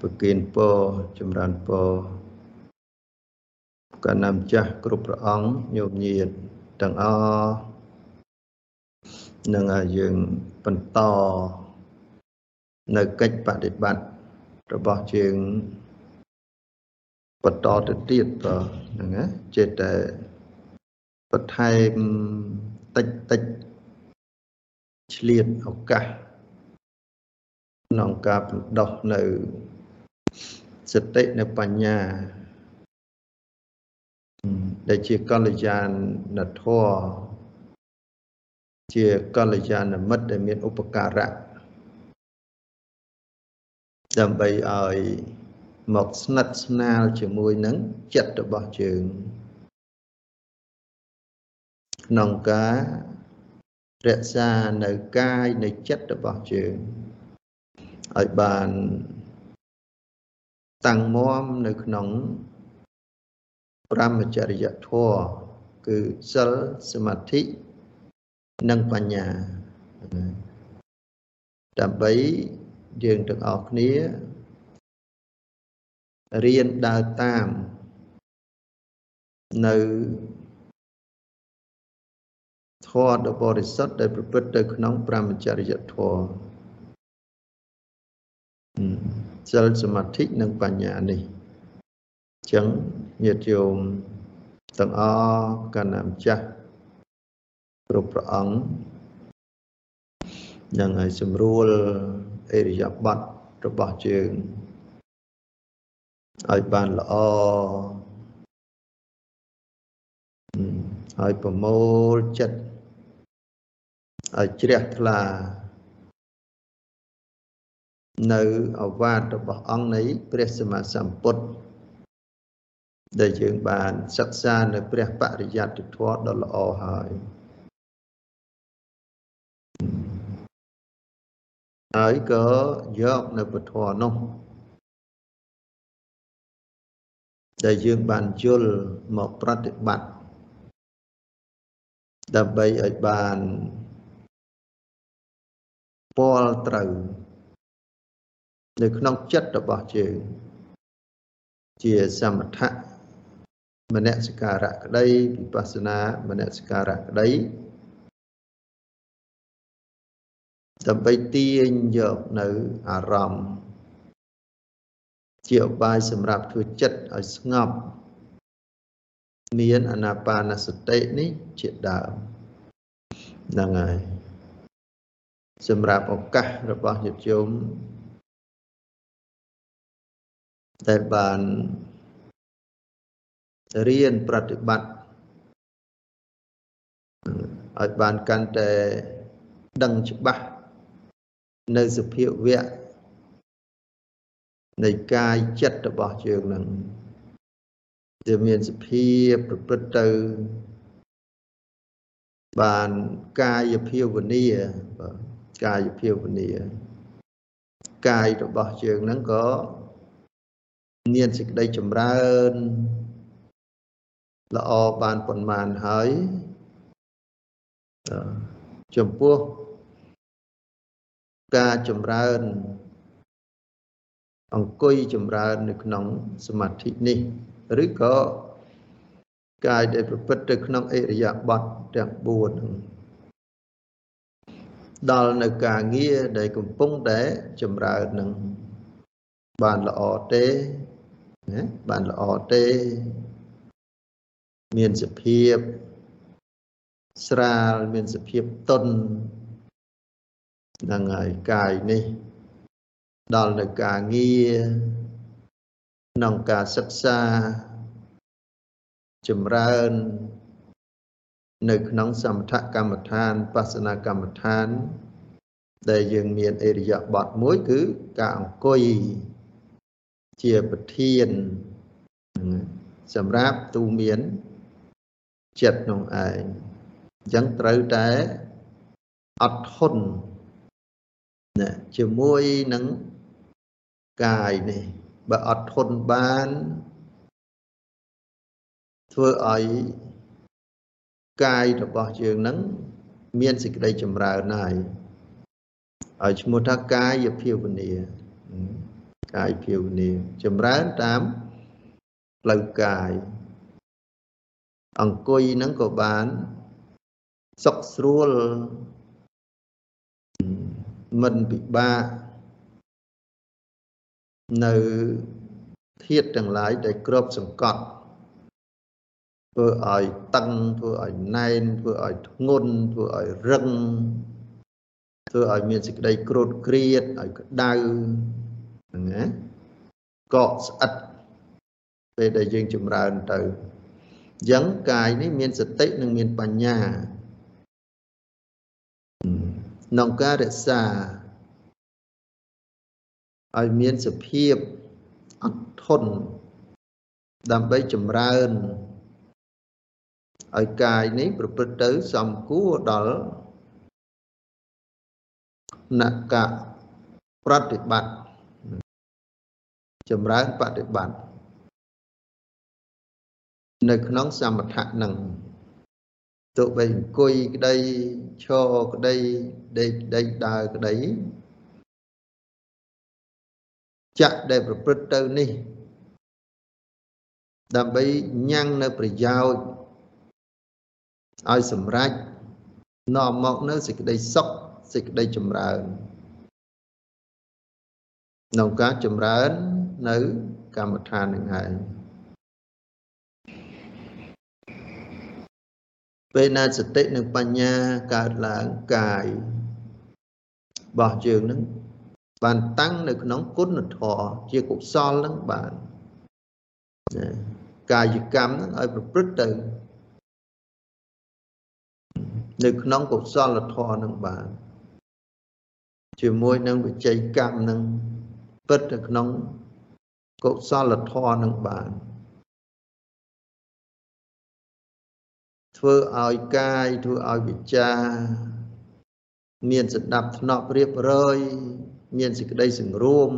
ប្រគិនពរចម្រើនពរកណ្ណាំចាស់គ្រប់ព្រះអង្គញោមញាតទាំងអស់នឹងឲ្យយើងបន្តនៅកិច្ចបដិបត្តិរបស់យើងបន្តទៅទៀតបើហ្នឹងណាចេះតែបន្ថែមតិចតិចឆ្លៀតឱកាស ក្នុងការបណ្ដោះនៅសតិនៅបញ្ញាដែលជាកល្យានធម៌ជាកល្យានមិត្តដែលមានឧបការៈដើម្បីឲ្យមកស្និទ្ធស្នាលជាមួយនឹងចិត្តរបស់យើងក្នុងការរក្សានៅកាយនៅចិត្តរបស់យើង ឲ្យបានតាំងមាំនៅក្នុងប្រមចរិយធម៌គឺសិលសមាធិនិងបញ្ញាដើម្បីយើងទាំងអស់គ្នារៀនដើរតាមនៅធម៌ដ៏បរិសុទ្ធដែលប្រព្រឹត្តទៅក្នុងប្រមចរិយធម៌ សិលសមាធិនិងបញ្ញានេះអញ្ចឹងញាតិយោមទាំងអស់កណ្ណាម្ចាស់គ្រប់ព្រះអង្គនឹងឲ្យសម្រួលអេរិយាបថរបស់ជើងឲ្យបានល្អឲ្យប្រមូលចិត្តឲ្យជ្រះថ្លា នៅអវាទរបស់អង្គនៃព្រះសម្មាសម្ពុទ្ធដែលយើងបានសិក្សានៅព្រះបរិយត្តិធម៌ដ៏ល្អហើយហើយក៏យកនៅពធនោះដែលយើងបានយល់មកប្រតិបត្តិដើម្បីឲ្យបានពលត្រូវ នៅក្នុងចិត្តរបស់យើងជាសមថៈមនសិការៈក្តីវិបស្សនាមនសិការៈក្តីដើម្បីទាញយកនៅអារម្មណ៍ជាឧបាយសម្រាប់ធ្វើចិត្តឲ្យស្ងប់មានអនាបានសតិនេះជាដើមហ្នឹងហើយសម្រាប់ឱកាសរបស់ញាតិញោម ដែលបានរៀនប្រតិបត្តិឲ្យបានកាន់តែដឹងច្បាស់នៅសភាវៈនៃកាយចិត្តរបស់យើងនឹងវាមានសភាពប្រព្រឹត្តទៅ បានកាយភាវនាបាទកាយភាវនា កាយរបស់យើងហ្នឹងក៏ មានសេចក្តីចម្រើនល្អបានប៉ុន្មានហើយចំពោះការចម្រើន អង្គុយចម្រើននៅក្នុងសមាធិនេះឬក៏កាយដែលប្រព្រឹត្តទៅក្នុងអិរិយាបថទាំង4ហ្នឹងដល់នៅការងារដែលកំពុងតែចម្រើននឹងបានល្អទេ ណាបានល្អទេមានសភាពស្រាលមានសភាពតុនហ្នឹងហើយកាយនេះ ដល់នៅការងារក្នុងការសិក្សាចម្រើន នៅក្នុងសមថកម្មដ្ឋានបស្សនកម្មដ្ឋាន ដែលយើងមានអេរិយាបថមួយគឺការអង្គុយ ជាប្រធានសម្រាប់ទូមានចិត្តក្នុងឯងអញ្ចឹងត្រូវតែអត់ធន់ណាជាមួយនឹងកាយនេះបើអត់ធន់បានធ្វើឲ្យកាយរបស់យើងនឹងមានសេចក្តីចម្រើនហើយឲ្យឈ្មោះថាកាយភាវនា កាយភាវនាចម្រើនតាមផ្លូវកាយអង្គុយហ្នឹងក៏បានសុខស្រួលមិនពិបាកនៅធាតទាំងឡាយដែលគ្របសង្កត់ធ្វើឲ្យតឹងធ្វើឲ្យណែនធ្វើឲ្យធ្ងន់ធ្វើឲ្យរឹងធ្វើឲ្យមានសេចក្តីក្រោតក្រៀតឲ្យក្តៅហ្នឹង ណាកកស្អិតពេលដែលយើងចម្រើនទៅអញ្ចឹងកាយនេះមានសតិនិងមានបញ្ញាក្នុងការរក្សាឲ្យមានសភាពអត់ធន់ដើម្បីចម្រើនឲ្យកាយនេះប្រព្រឹត្តទៅសំគួរដល់នកប្រតិបត្តិ ចម្រើនបប្រតិបត្តិនៅក្នុងសមថៈនឹងទោះបីអង្គុយក្តីឈរក្តីដេកក្តីដើរក្តីចាក់ដែលប្រព្រឹត្តទៅនេះ ដើម្បីញ៉ាំងនៅប្រយោជន៍ឲ្យសម្រេចនាំមកនៅសេចក្តីសុខសេចក្តីចម្រើនក្នុងការចម្រើន នៅកម្មដ្ឋាននឹងហើយពេលណាសតិនិងបញ្ញាកើតឡើងកាយរបស់យើងនឹងបានតាំងនៅក្នុងគុណធម៌ជាកុសលនឹងបានកាយកម្មនឹងឲ្យប្រព្រឹត្តទៅនៅក្នុងកុសលធម៌នឹងបាន ជាមួយនឹងវិជ័យកម្មនឹងពិតនៅក្នុង កុសលធម៌នឹងបានធ្វើឲ្យកាយធ្វើឲ្យវិចាមានសន្តាប់ធ្នាប់រៀបរយ មានសេចក្តីសង្រួម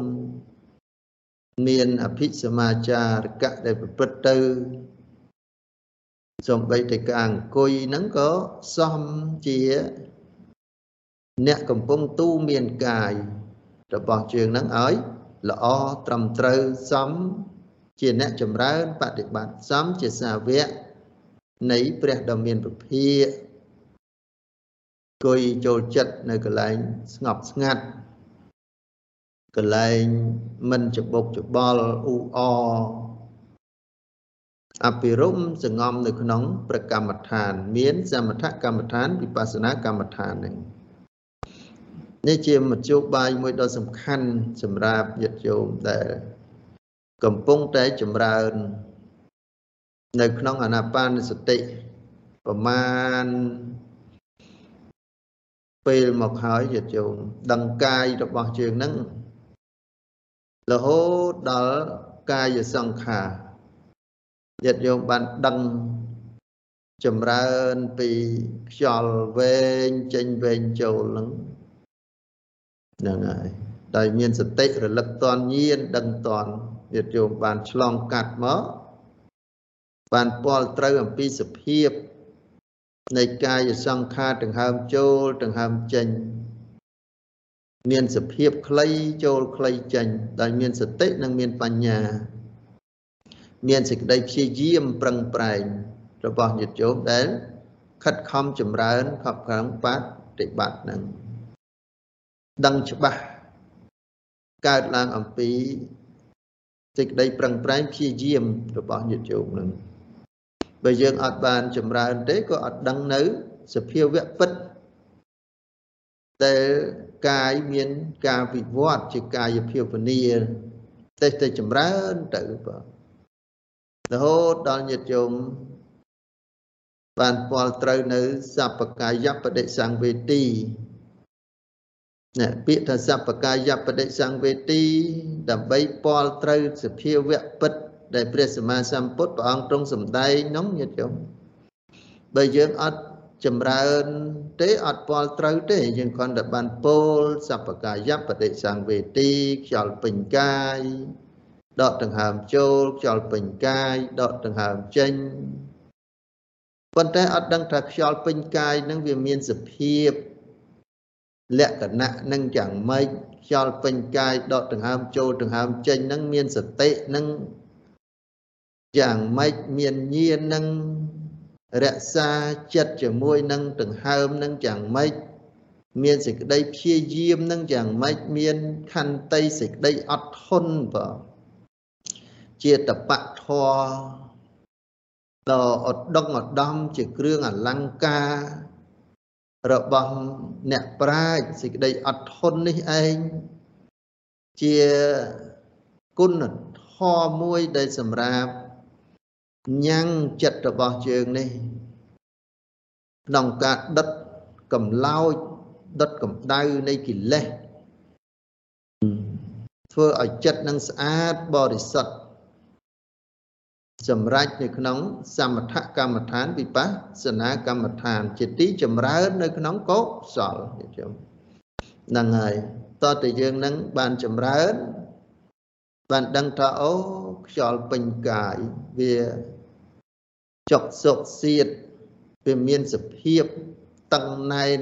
មានអភិសមាចារកៈដែលប្រព្រឹត្តទៅសំបីតែការអង្គុយហ្នឹងក៏សមជា អ្នកកំពុងទូមានកាយរបស់ជើងហ្នឹងឲ្យ ល្អត្រឹមត្រូវសមជាអ្នកចម្រើនបប្រតិបត្តិសមជាសាវកនៃព្រះដ៏មានពភាគួយចូលចិត្តនៅកន្លែងស្ងប់ស្ងាត់កន្លែងមិនច្បុកច្បល់អ៊ូអអភិរមសងំនៅក្នុង ប្រកម្មដ្ឋាន មាន សមថកម្មដ្ឋានវិបស្សនាកម្មដ្ឋាននឹង នេះជាមធ្យោបាយមួយដ៏សំខាន់សម្រាប់ញាតិញោមដែលកំពុងតែចម្រើន នៅក្នុងអាណាបានសតិប្រមាណពេលមកហើយញាតិញោមដឹងកាយរបស់ជើងហ្នឹងរហូតដល់កាយសង្ខារញាតិញោមបានដឹងចម្រើនពីខ្យល់វែងចេញវែងចូលហ្នឹង ហ្នឹងហើយដោយមានសតិរលឹកតនញៀនដឹងតនញាតិញោមបានឆ្លងកាត់មកបានពាល់ត្រូវអំពីសភាពនៃកាយសង្ខារដង្ហើមចូលដង្ហើមចេញ មានសភាពខ្លីចូលខ្លីចេញ ដោយមានសតិនិងមានបញ្ញា មានសេចក្តីព្យាយាមប្រឹងប្រែងរបស់ញាតិញោមដែលខិតខំចម្រើនខប់ខាងបដិបត្តិនឹង ដឹងច្បាស់កើតឡើងអំពីសេចក្តីប្រឹងប្រែងព្យាយាមរបស់ញាតិញោមនឹងបើយើងអត់បានចម្រើនទេក៏អត់ដឹងនៅសភាវៈពិតដែលកាយមានការវិវត្តជាកាយភាវនាតែតែចម្រើនទៅបាទរហូតដល់ញាតិញោមបានពាល់ត្រូវនៅសពកាយបដិសង្វេទី ណែពាក្យថាសពកាយបដិសង្វេទីដើម្បីពាល់ត្រូវសភាវៈពិត ដែលព្រះសម្មាសម្ពុទ្ធព្រះអង្គទ្រង់សម្ដែងនោះញាតិញោមបើយើងអត់ចម្រើនទេអត់ពលត្រូវទេ យើងគ្រាន់តែបានពោលសពកាយបដិសង្វេទីខ្យល់ពេញកាយដកដង្ហើមចូលខ្យល់ពេញកាយដកដង្ហើមចេញប៉ុន្តែអត់ដឹងថាខ្យល់ពេញកាយនឹងវាមានសភាព លក្ខណៈនឹងយ៉ាងម៉េចខ្យល់ពេញកាយដកដង្ហើមចូលដង្ហើមចេញនឹងមានសតិនឹងយ៉ាងម៉េចមានញាណនឹងរក្សាចិត្តជាមួយនឹងដង្ហើមនឹងយ៉ាងម៉េចមានសេចក្តីព្យាយាមនឹងយ៉ាងម៉េចមានខន្តីសេចក្តីអត់ធន់បាទជាតបៈធរដ៏ឧត្តមឧត្តមជាគ្រឿងអលង្ការរបស់ អ្នកប្រាជ្ញសេចក្តីអត់ធន់នេះឯងជាគុណធម៌មួយដែលសម្រាប់ញ៉ាំងចិត្តរបស់យើងនេះក្នុងការដុតកម្លោចដុតកម្ដៅនៃកិលេសធ្វើឲ្យចិត្តនឹងស្អាតបរិសុទ្ធ សម្រាប់នៅក្នុងសមថកម្មដ្ឋានវិបស្សនាកម្មដ្ឋាន ជាទីចម្រើននៅក្នុងកុសលខ្ញុំហ្នឹងហើយតើតើយើងនឹងបានចម្រើនបានដឹងថាអូខ្យល់ពេញកាយវាចុកសុកសៀតវាមានសភាពតឹងណែន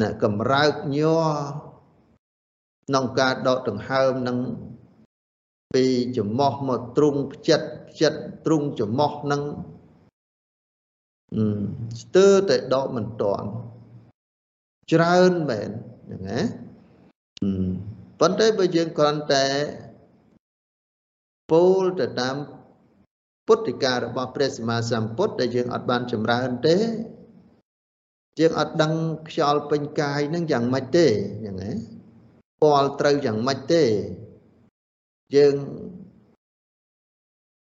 ណាកំរើកញ័រក្នុងការដកដង្ហើមនឹង ពីចំោះមកទ្រុងផ្ចិតផ្ចិតទ្រុងចំោះនឹងស្ទើរតែដកមិនតាន់ច្រើនមែនហ្នឹងណាប៉ុន្តែបើយើងគ្រាន់តែពោលទៅតាមពុទ្ធិការបស់ព្រះសម្មាសម្ពុទ្ធដែលយើងអត់បានចម្រើនទេយើងអត់ដឹងខ្យល់ពេញកាយនឹងយ៉ាងម៉េចទេយ៉ាងណាពាល់ត្រូវយ៉ាងម៉េចទេ យើង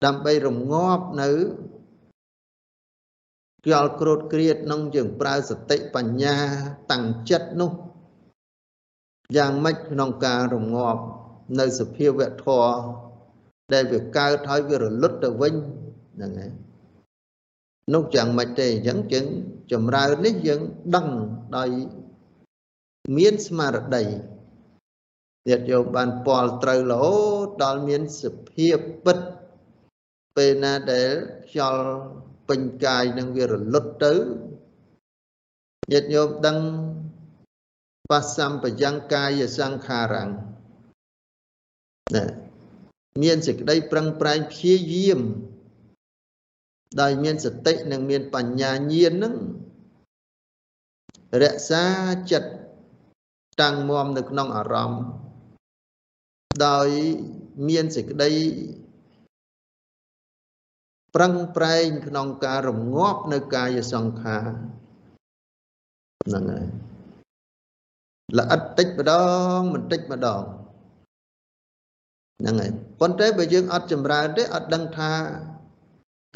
ដើម្បីរងាប់នៅខ្យល់ក្រោតគ្រៀតនឹងយើងប្រើសតិបញ្ញាតាំងចិត្តនោះយ៉ាងម៉េចក្នុងការរងាប់នៅសភាវៈធម៌ដែលវាកើតហើយវារលត់ទៅវិញហ្នឹងហើយនោះយ៉ាងម៉េចទេអញ្ចឹងយើងចម្រើននេះយើងដឹងដោយមានស្មារតី ញាតិយោមបានពាល់ត្រូវរហូតដល់មានសភាពពិតពេលណាដែលខ្យល់ពេញកាយនឹងវារលត់ទៅញាតិញោមដឹងបសម្បយ៉ាងកាយសង្ខារੰណាមានសេចក្តីប្រឹងប្រែងព្យាយាមដោយមានសតិនិងមានបញ្ញាញាណនឹងរក្សាចិត្តតាំងមមនៅក្នុងអារម្មណ៍ ដោយមានសេចក្តីប្រឹងប្រែងក្នុងការរងាប់នៅកាយសង្ខារហ្នឹងហើយល្អិតតិចម្ដងបន្តិចម្ដងហ្នឹងហើយប៉ុន្តែបើយើងអត់ចម្រើនទេអត់ដឹងថា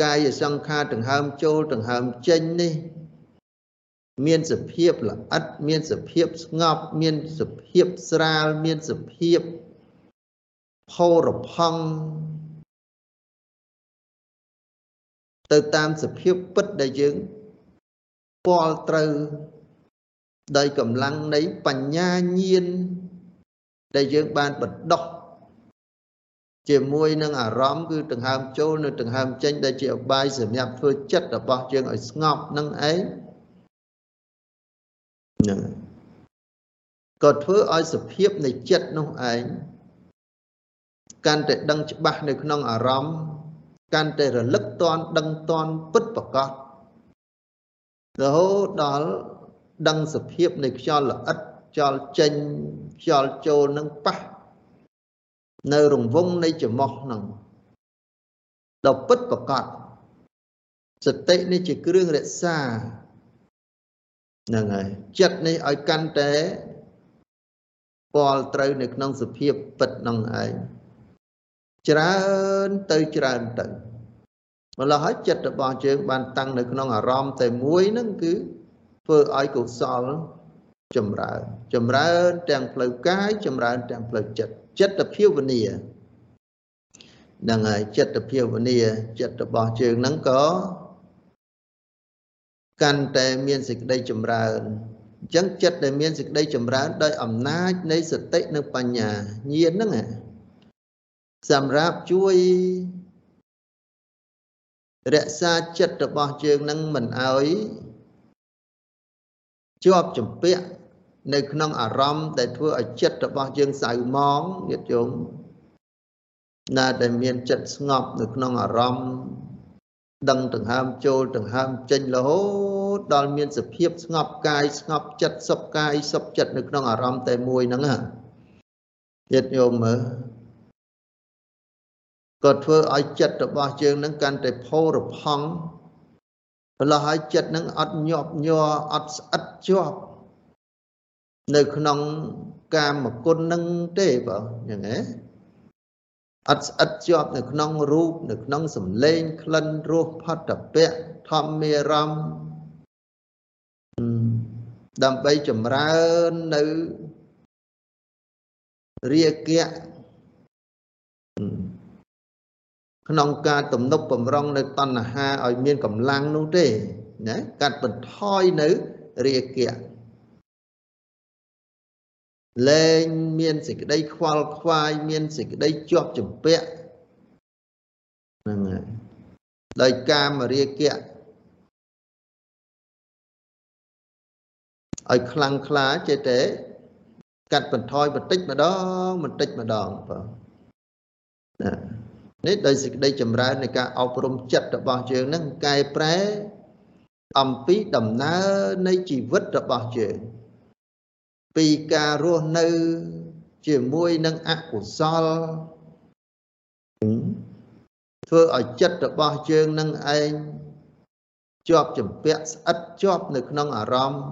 កាយសង្ខារដង្ហើមចូលដង្ហើមចេញនេះ មានសភាពល្អិតមានសភាពស្ងប់ មានសភាពស្រាលមានសភាព ផោរផង់ទៅតាមសភាពពិតដែលយើងពាល់ត្រូវដោយកម្លាំងនៃបញ្ញាញាណដែលយើងបានបណ្ដោះជាមួយនឹងអារម្មណ៍គឺដង្ហើមចូលនិងដង្ហើមចេញដែលជាអបាយសម្រាប់ធ្វើចិត្តរបស់យើងឲ្យស្ងប់នឹងឯងហ្នឹងក៏ធ្វើឲ្យសភាពនៃចិត្តនោះឯង កាន់តែដឹងច្បាស់នៅក្នុងអារម្មណ៍កាន់តែរលឹកតន់ដឹងតន់ពិតប្រកបរហូតដល់ដឹងសភាពនៃខ្យល់ល្អិតខ្យល់ចេញខ្យល់ចូលនឹងប៉ះនៅរង្វង់នៃច្រមុះហ្នឹងដល់ពិតប្រកបសតិនេះជាគ្រឿងរក្សាហ្នឹងហើយចិត្តនេះឲ្យកាន់តែពាល់ត្រូវនៅក្នុងសភាពពិតហ្នឹងឯង ច្រើនទៅច្រើនទៅម្ល៉េះហើយចិត្តរបស់យើងបានតាំងនៅក្នុងអារម្មណ៍តែមួយហ្នឹងគឺធ្វើឲ្យកុសលចម្រើនចម្រើនទាំងផ្លូវកាយចម្រើនទាំងផ្លូវចិត្តចិត្តភាវនាហ្នឹងហើយចិត្តភាវនាចិត្តរបស់ជើងហ្នឹងក៏កាន់តែមានសេចក្តីចម្រើនអញ្ចឹងចិត្តដែលមានសេចក្តីចម្រើនដោយអំណាចនៃសតិនិងបញ្ញាញាណហ្នឹង សម្រាប់ជួយរក្សាចិត្តរបស់ជើងនឹងមិនឲ្យជាប់ចម្ពាក់នៅក្នុងអារម្មណ៍ដែលធ្វើឲ្យចិត្តរបស់យើងសៅមងញាតិញោមណាដែលមានចិត្តស្ងប់នៅក្នុងអារម្មណ៍ដឹងដង្ហើមចូលដង្ហើមចេញរហូតដល់មានសភាពស្ងប់កាយស្ងប់ចិត្តសុខកាយសុខចិត្តនៅក្នុងអារម្មណ៍តែមួយហ្នឹងហ่ะញាតិញោមមើល ក៏ធ្វើឲ្យចិត្តរបស់យើងនឹងកាន់តែផូរផង់ម្ល៉េះឲ្យចិត្តនឹងអត់ញាប់ញ័រអត់ស្អិតជាប់នៅក្នុងកាមគុណនឹងទេបើយ៉ាងណាអត់ស្អិតជាប់នៅក្នុងរូបនៅក្នុងសម្លេងក្លិនរសផតពៈធម្មារម្មណ៍ដើម្បីចម្រើននៅរាគៈ ក្នុងការទំនប់បំរុងនៅតណ្ហាឲ្យមានកម្លាំងនោះទេណាកាត់បន្ថយនៅរាគៈលែងមានសេចក្តីខ្វល់ខ្វាយមានសេចក្តីជាប់ជំពាក់ហ្នឹងហើយដោយកាមរាគៈឲ្យខ្លាំងក្លាចេះតែកាត់បន្ថយបន្តិចម្ដងបន្តិចម្ដងបាទណា នេះដោយសេចក្តីចម្រើននៃការអប់រំចិត្តរបស់យើងនឹងកែប្រែអំពីដំណើរនៃជីវិតរបស់យើងពីការរស់នៅជាមួយនឹងអកុសលធ្វើឲ្យចិត្តរបស់យើងនឹងឯងជាប់ចម្ពាក់ស្អិតជាប់នៅក្នុងអារម្មណ៍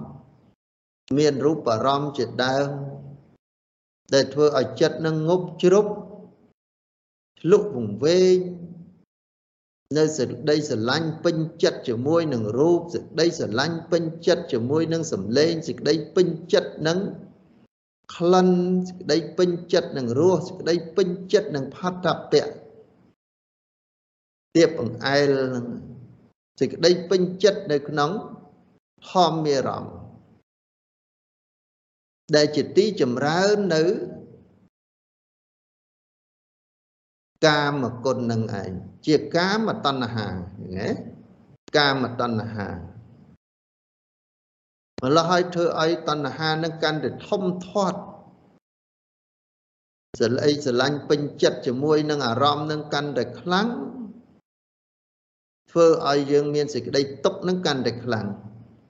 មានរូបអារម្មណ៍ជាដើមដែលធ្វើឲ្យចិត្តនឹងងប់ជ្រប់ ឆ្លុះវង្វេងនៅសេចក្តីស្រឡាញ់ពេញចិត្តជាមួយនឹងរូបសេចក្តីស្រឡាញ់ពេញចិត្តជាមួយនឹងសម្លេងសេចក្តីពេញចិត្តនឹងក្លិនសេចក្តីពេញចិត្តនឹងរសសេចក្តីពេញចិត្តនឹងផតពៈទៀបបង្អែលនឹងសេចក្តីពេញចិត្តនៅក្នុងធម្មារម្មណ៍ដែលជាទីចម្រើននៅ កាមគុណនឹងឯងជាកាមតណ្ហាណាកាមតណ្ហាម្ល៉េះឲ្យធ្វើឲ្យតណ្ហានឹងកាន់តែធំធាត់សលអីស្រឡាញ់ពេញចិត្តជាមួយនឹងអារម្មណ៍នឹងកាន់តែខ្លាំងធ្វើឲ្យយើងមានសេចក្តីទុកនឹងកាន់តែខ្លាំង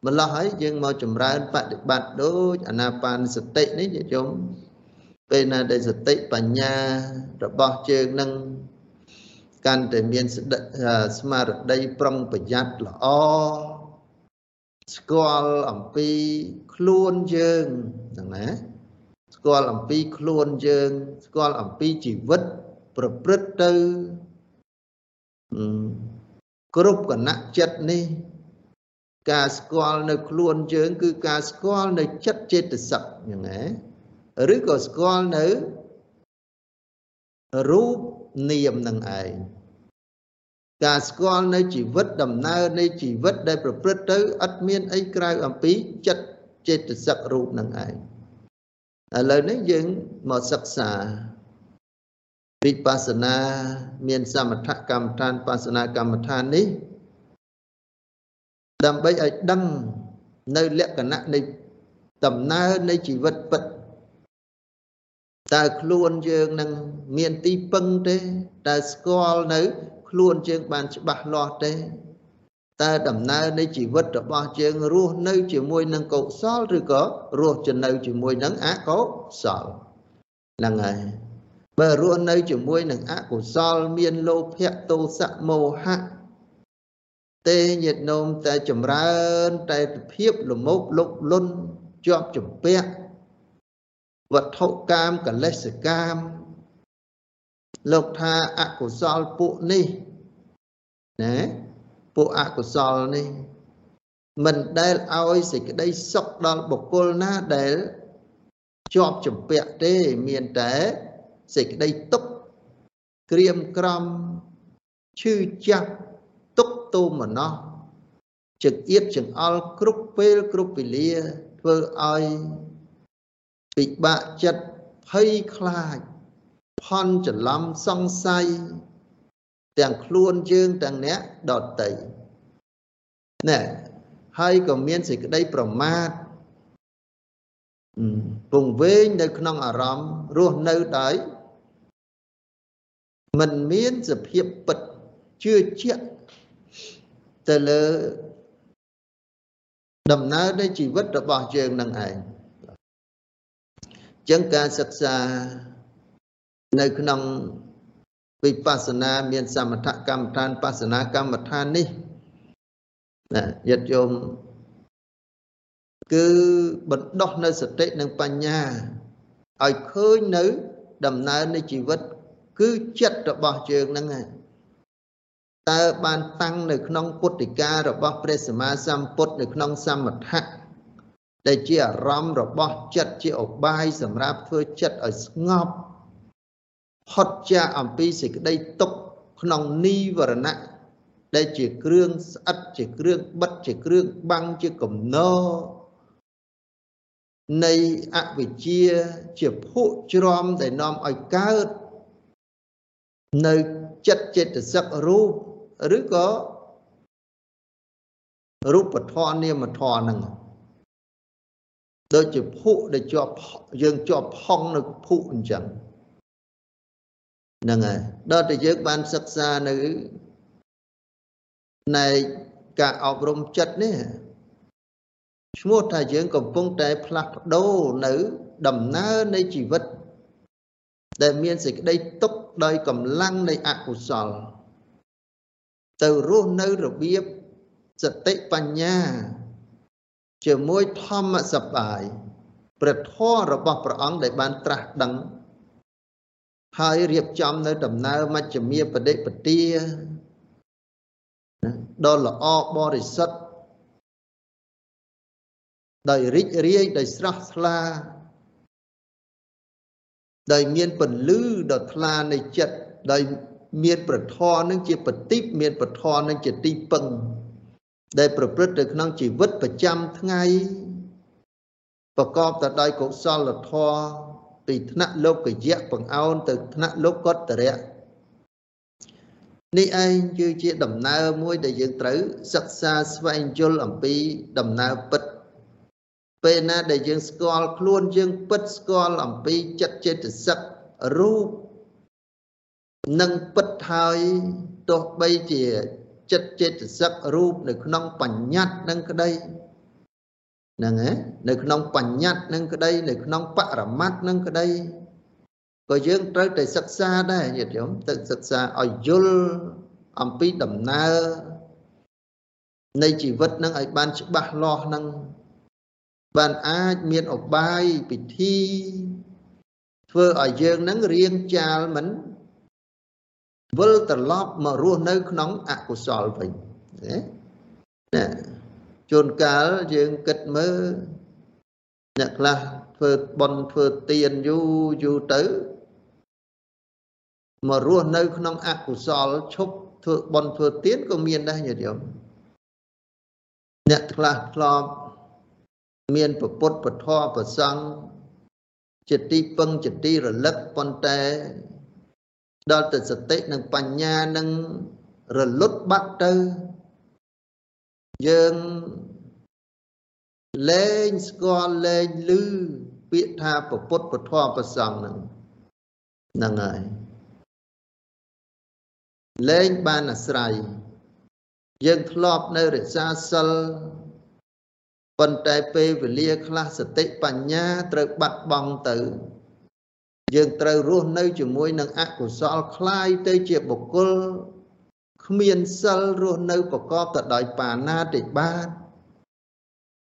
ម្ល៉េះហើយយើងមកចម្រើនបដិបត្តិដូចអាណាបានសតិនេះញាតិញោម ពេលណាដែលសតិបញ្ញារបស់ជើងនឹងកាន់តែមានស្មារតីប្រុងប្រយ័ត្នល្អស្គាល់អំពីខ្លួនយើងហ្នឹងណាស្គាល់អំពីខ្លួនយើង ស្គាល់អំពីជីវិតប្រព្រឹត្តទៅគ្រប់គណៈចិត្តនេះ ការស្គាល់នៅខ្លួនយើង គឺការស្គាល់នៅចិត្តចេតសិកយ៉ាងណា ឬក៏ស្គាល់នៅរូបនាមនឹងឯងការស្គាល់នៅជីវិតដំណើរនៃជីវិតដែលប្រព្រឹត្តទៅអត់មានអីក្រៅអំពីចិត្តចេតសិករូបនឹងឯងឥឡូវនេះយើងមកសិក្សាវិបស្សនាមានសមថកម្មដ្ឋានបស្សនាកម្មដ្ឋាននេះដើម្បីឲ្យដឹងនៅលក្ខណៈនៃដំណើរនៃជីវិតពិត តើខ្លួនយើងនឹងមានទីពឹងទេតើស្គាល់នៅ ខ្លួនយើងបានច្បាស់លាស់ទេតើដំណើរនៃជីវិតរបស់យើងរស់នៅ ជាមួយនឹងកុសលឬក៏រស់ទៅនៅជាមួយនឹងអកុសលហ្នឹងហើយបើរស់នៅជាមួយនឹងអកុសលមានលោភៈទោសៈមោហៈទេញាតនោមតែចម្រើនតែភាពលមោកលុកលុនជាប់ចម្ពាក់ វត្ថុកាមកលេសកាម លោកថាអកុសលពួកនេះណាពួកអកុសលនេះ មិនដែលឲ្យសេចក្តីសុខដល់បុគ្គលណាដែលជាប់ចម្ពាក់ទេមានតែសេចក្តីទុកក្រៀមក្រំឈឺចាប់ទុកទោមនោះចង្អៀតចង្អល់គ្រប់ពេលគ្រប់វេលាធ្វើឲ្យ ពិបាកចិត្តភ័យខ្លាចផន់ច្រឡំសង្ស័យទាំងខ្លួនយើងទាំងអ្នកដតីណែហើយក៏មានសេចក្តីប្រមាទពងវែងនៅក្នុងអារម្មណ៍រស់នៅដោយមិនមានសភាពពិតជឿជាក់ទៅលើដំណើរនៃជីវិតរបស់យើងនឹងឯង ចឹងការសិក្សានៅក្នុងវិបស្សនា មាន សមថកម្មដ្ឋានបស្សនាកម្មដ្ឋាននេះណាយត្តយមគឺបណ្ដោះនៅសតិនិងបញ្ញាឲ្យឃើញនៅដំណើរនៃជីវិត គឺចិត្តរបស់យើងហ្នឹងឯងតើបានតាំងនៅក្នុងពុទ្ធិការបស់ព្រះសម្មាសម្ពុទ្ធនៅក្នុងសមថៈ ដែលជាអារម្មណ៍របស់ចិត្តជាឧបាយសម្រាប់ធ្វើចិត្តឲ្យស្ងប់ផុតចាកអំពីសេចក្តីទុក្ខក្នុងនីវរណៈដែលជាគ្រឿងស្អិតជាគ្រឿងបិទជាគ្រឿងបាំងជាកំណោនៃអវិជ្ជាជាភក់ជ្រំដែលនាំឲ្យកើតនៅចិត្តចេតសិករូបឬក៏រូបធម៌នាមធម៌ហ្នឹង ដូចជាភក់ដែលជាប់យើងជាប់ផុងនៅភក់អញ្ចឹងហ្នឹងហើយដល់តែយើងបានសិក្សានៅនៃការអប់រំចិត្តនេះឈ្មោះថាយើងកំពុងតែផ្លាស់ប្ដូរនៅដំណើរនៃជីវិត ដែលមានសេចក្តីទុកដោយកម្លាំងនៃអកុសល ទៅរស់នៅរបៀបសតិបញ្ញា ជាមួយធម្មសបាយព្រះធម៌របស់ព្រះអង្គដែលបានត្រាស់ដឹង ហើយរៀបចំនៅដំណើរមជ្ឈមាបដិបទាដ៏ល្អបរិសុទ្ធដោយរីករាយដោយស្រស់ថ្លាដោយមានពន្លឺដ៏ថ្លានៃចិត្តដោយមានប្រធរនឹងជាបតិបមានប្រធរនឹងជាទីពឹង ដែលប្រព្រឹត្តទៅក្នុងជីវិតប្រចាំថ្ងៃប្រកបទៅដោយកុសលធម៌ពីថ្នាក់លោកយៈបង្អោនទៅថ្នាក់លោកកតរៈនេះឯងគឺជាដំណើរមួយដែលយើងត្រូវសិក្សាស្វែងយល់អំពីដំណើរពិតពេលណាដែលយើងស្គាល់ខ្លួនយើងពិតស្គាល់អំពីចិត្តចេតសិករូបនឹងពិតហើយទោះបីជា ចិត្តចេតសិករូបនៅក្នុងបញ្ញត្តិនឹងក្តីហ្នឹងហ៎នៅក្នុងបញ្ញត្តិនឹងក្តី នៅក្នុងបរមត្តនឹងក្តីក៏យើងត្រូវតែសិក្សាដែរញាតិញោមទៅសិក្សាឲ្យយល់អំពីដំណើរនៃជីវិតនឹងឲ្យបានច្បាស់លាស់នឹងបានអាចមានអបាយពិធី ធ្វើឲ្យយើងនឹងរៀងចាលមិន វិលត្រឡប់មករស់នៅក្នុងអកុសលវិញណាណាជួនកាលយើងគិតមើលអ្នកខ្លះធ្វើបន់ធ្វើទៀនយូរយូរទៅមករស់នៅក្នុងអកុសលឈប់ធ្វើបន់ធ្វើទៀនក៏មានដែរញាតិញោមអ្នកខ្លះធ្លាប់មានពពុទ្ធពធប្រសង់ជាទីពឹងជាទីរលឹកប៉ុន្តែ ដល់ទៅសតិនិងបញ្ញានឹងរលត់បាត់ទៅយើងលែងស្គាល់លែងឮពាក្យថាពពុទ្ធពធប្រសង់នឹងហ្នឹងហើយលែងបានអាស្រ័យយើងធ្លាប់នៅរក្សាសិលប៉ុន្តែពេលវេលាខ្លះសតិបញ្ញាត្រូវបាត់បង់ទៅ យើងត្រូវរស់នៅជាមួយនឹងអកុសលคล้ายទៅជាបុគ្គលគ្មានសិលរស់នៅប្រកបទៅដោយបាណាតិបាត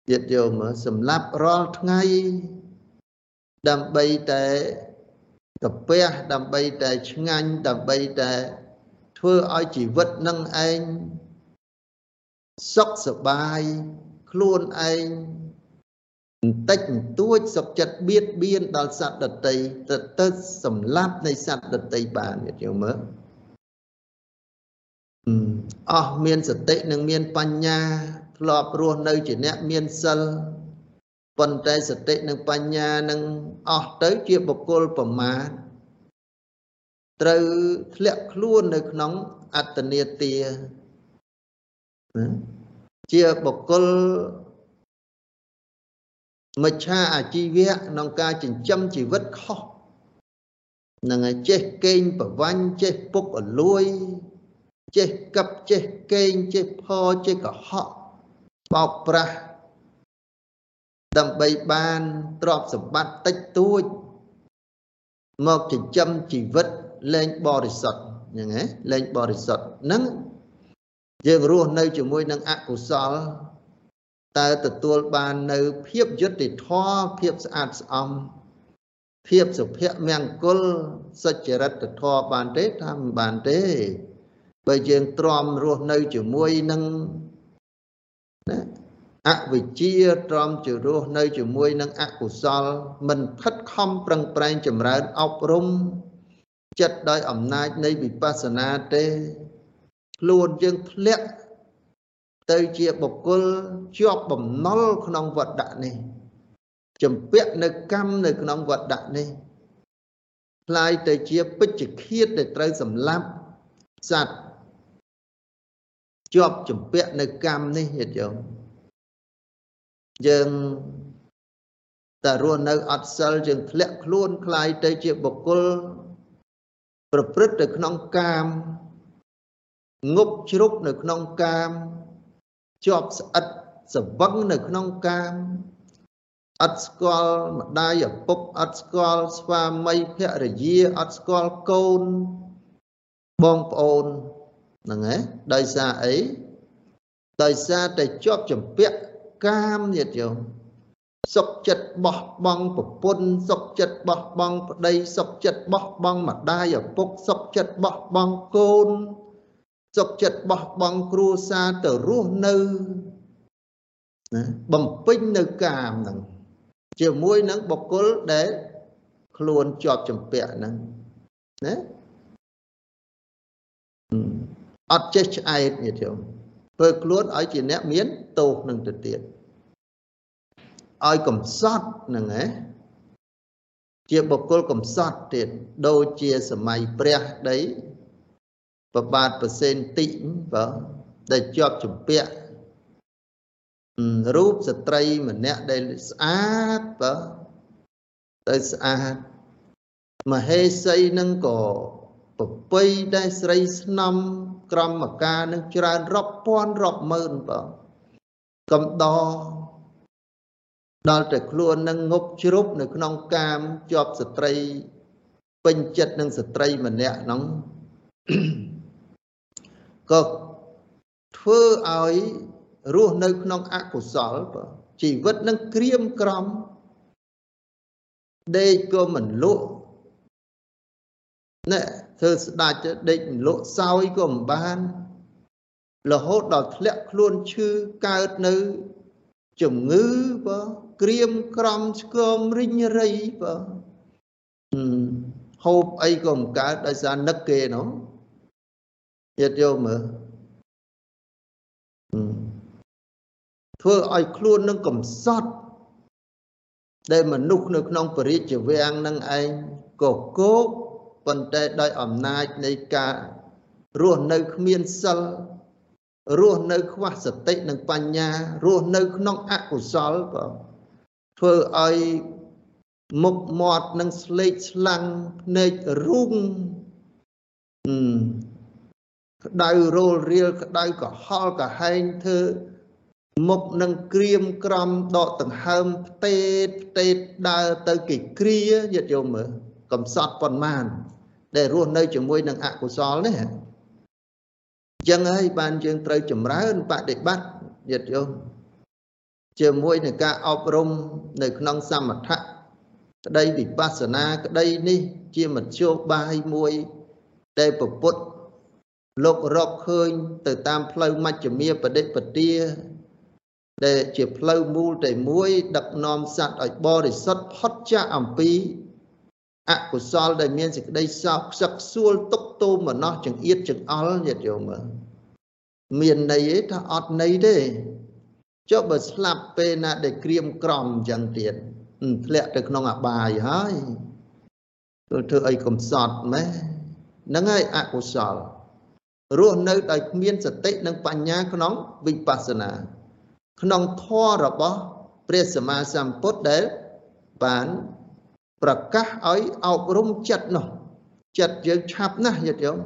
ទៀតយកមកសម្លាប់រាល់ថ្ងៃដើម្បីតែកាពះដើម្បីតែឆ្ងាញ់ដើម្បីតែធ្វើឲ្យជីវិតនឹងឯងសុខសบายខ្លួនឯង បន្តិចបន្តួចសុខចិត្តបៀតបៀនដល់សត្វដតីទៅទៅសម្លាប់នៃសត្វដតីបានយល់មើលអស់មានសតិនិងមានបញ្ញាធ្លាប់រស់នៅជាអ្នកមានសិលប៉ុន្តែសតិនិងបញ្ញានឹងអស់ទៅជាបុគ្គលប្រមាទត្រូវធ្លាក់ខ្លួននៅក្នុងអត្តនេទាជាបុគ្គល មច្ឆាអាជីវៈក្នុងការចិញ្ចឹមជីវិតខុសនឹងឲ្យចេះកេងប្រវាញ់ចេះពុកអលួយ ចេះកັບចេះកេងចេះផចេះកុហកបោកប្រាស់ដើម្បីបានទ្រព្យសម្បត្តិតិចតួច មកចិញ្ចឹមជីវិតលែងបរិសុទ្ធហ្នឹងហ៎លែងបរិសុទ្ធហ្នឹងយើងរស់នៅជាមួយនឹងអកុសល តើទទួលបាននៅភាពយុត្តិធម៌ភាពស្អាតស្អំភាពសុភមង្គលសុចរិតធម៌បានទេថាមិនបានទេបើយើងទ្រាំរស់នៅជាមួយនឹងណាអវិជ្ជាទ្រាំជារស់នៅជាមួយនឹងអកុសល មិនខិតខំប្រឹងប្រែងចម្រើនអប់រំចិត្តដោយអំណាចនៃវិបស្សនាទេខ្លួនយើងធ្លាក់ ទៅជាបុគ្គលជាប់បំណុលក្នុងវត្តៈនេះចម្ពាក់នៅកម្មនៅក្នុងវត្តៈនេះខ្លាយទៅជាពេជ្ជឃាតដែលត្រូវសម្លាប់សត្វជាប់ចម្ពាក់នៅកម្មនេះញាតិញោមយើងតែរស់នៅអត់សិលយើងធ្លាក់ខ្លួនคล้ายទៅជាបុគ្គលប្រព្រឹត្តទៅក្នុងកាមងប់ជ្រុកនៅក្នុងកាម ជាប់ស្អិតសវឹងនៅក្នុងកាមអត់ស្គាល់ម្ដាយឪពុកអត់ស្គាល់ស្វាមីភរិយាអត់ស្គាល់កូនបងប្អូនហ្នឹងឯងដោយសារអីដោយសារតែជាប់ចម្ពាក់កាមញាតិយោមសុខចិត្តបោះបង់ប្រពន្ធសុខចិត្តបោះបង់ប្តីសុខចិត្តបោះបង់ម្ដាយឪពុកសុខចិត្តបោះបង់កូន សុខចិត្តបោះបង់គ្រួសារទៅរស់នៅណាបំពេញនៅកាមហ្នឹងជាមួយនឹងបុគ្គលដែលខ្លួនជាប់ចម្ពាក់ហ្នឹងណាអត់ចេះឆ្អែតញាតិញោមធ្វើខ្លួនឲ្យជាអ្នកមានទោសនឹងទៅទៀតឲ្យកំសត់ហ្នឹងឯងជាបុគ្គលកំសត់ទៀតដូចជាសម័យព្រះដី ប្របាទប្រសេនតិបើដែលជាប់ចម្ពាក់រូបស្ត្រីម្នាក់ដែលស្អាតបើទៅស្អាតមហេសីនឹងក៏ប្រពៃដែលស្រីស្នំក្រមការនឹងច្រើនរាប់ពាន់រាប់ម៉ឺនបើកំដដល់តែខ្លួននឹងងប់ជ្រុបនៅក្នុងកាមជាប់ស្ត្រីពេញចិត្តនឹងស្ត្រីម្នាក់ហ្នឹង ក៏ធ្វើឲ្យរស់នៅក្នុងអកុសលបើជីវិតនឹងក្រៀមក្រំដេកក៏មិនលក់ណែធ្វើស្ដាច់ដេកមិនលក់សោយក៏មិនបានរហូតដល់ធ្លាក់ខ្លួនឈឺកើតនៅជំងឺបើក្រៀមក្រំស្គមរិញរៃបើហូបអីក៏មិនកើតដោយសារនឹកគេនោះ ទៀតយកមើលធ្វើឲ្យខ្លួននឹងកំសត់ ដែលមនុស្សនៅក្នុងពរិជ្ជវាំងនឹងឯងក៏គោកប៉ុន្តែដោយអំណាចនៃការរស់នៅគ្មានសិលរស់នៅខ្វះសតិនិងបញ្ញារស់នៅក្នុងអកុសលបងធ្វើឲ្យមុខមាត់នឹងស្លេកស្លាំងភ្នែករុង ក្តៅរោលរៀលក្តៅកុហលកាហែងធ្វើមុខនឹងក្រៀមក្រំដកដង្ហើមផ្ទេតផ្ទេតដើរទៅគេគ្រាញាតិយោមមើលកំសត់ប៉ុន្មាន ដែលរស់នៅជាមួយនឹងអកុសលនេះអញ្ចឹងហើយបានយើងត្រូវចម្រើនបដិបត្តិញាតិយោមជាមួយនឹងការអប់រំនៅក្នុងសមថៈក្តីវិបស្សនាក្តីនេះជាមធ្យោបាយមួយដែលពពុទ្ធ លោករកឃើញទៅតាមផ្លូវមជ្ឈមាបដិបទាដែលជាផ្លូវមូលតែមួយដឹកនាំសត្វឲ្យបរិសុទ្ធផុតចាកអំពីអកុសលដែលមានសេចក្តីសោកខ្សឹកខ្សួលទុកទោមនោះចង្អៀតចង្អល់ញាតិយោមមានន័យទេថាអត់ន័យទេចុះបើស្លាប់ពេលណាដែលក្រៀមក្រំអញ្ចឹងទៀតធ្លាក់ទៅក្នុងអបាយហើយធ្វើអីកំសត់ម៉េះហ្នឹងហើយអកុសល រស់នៅដោយគ្មានសតិនិងបញ្ញាក្នុងវិបស្សនា ក្នុងធម៌របស់ព្រះសម្មាសម្ពុទ្ធដែលបានប្រកាសឲ្យអប់រំចិត្តនោះចិត្តយើងឆាប់ណាស់ញាតិញោម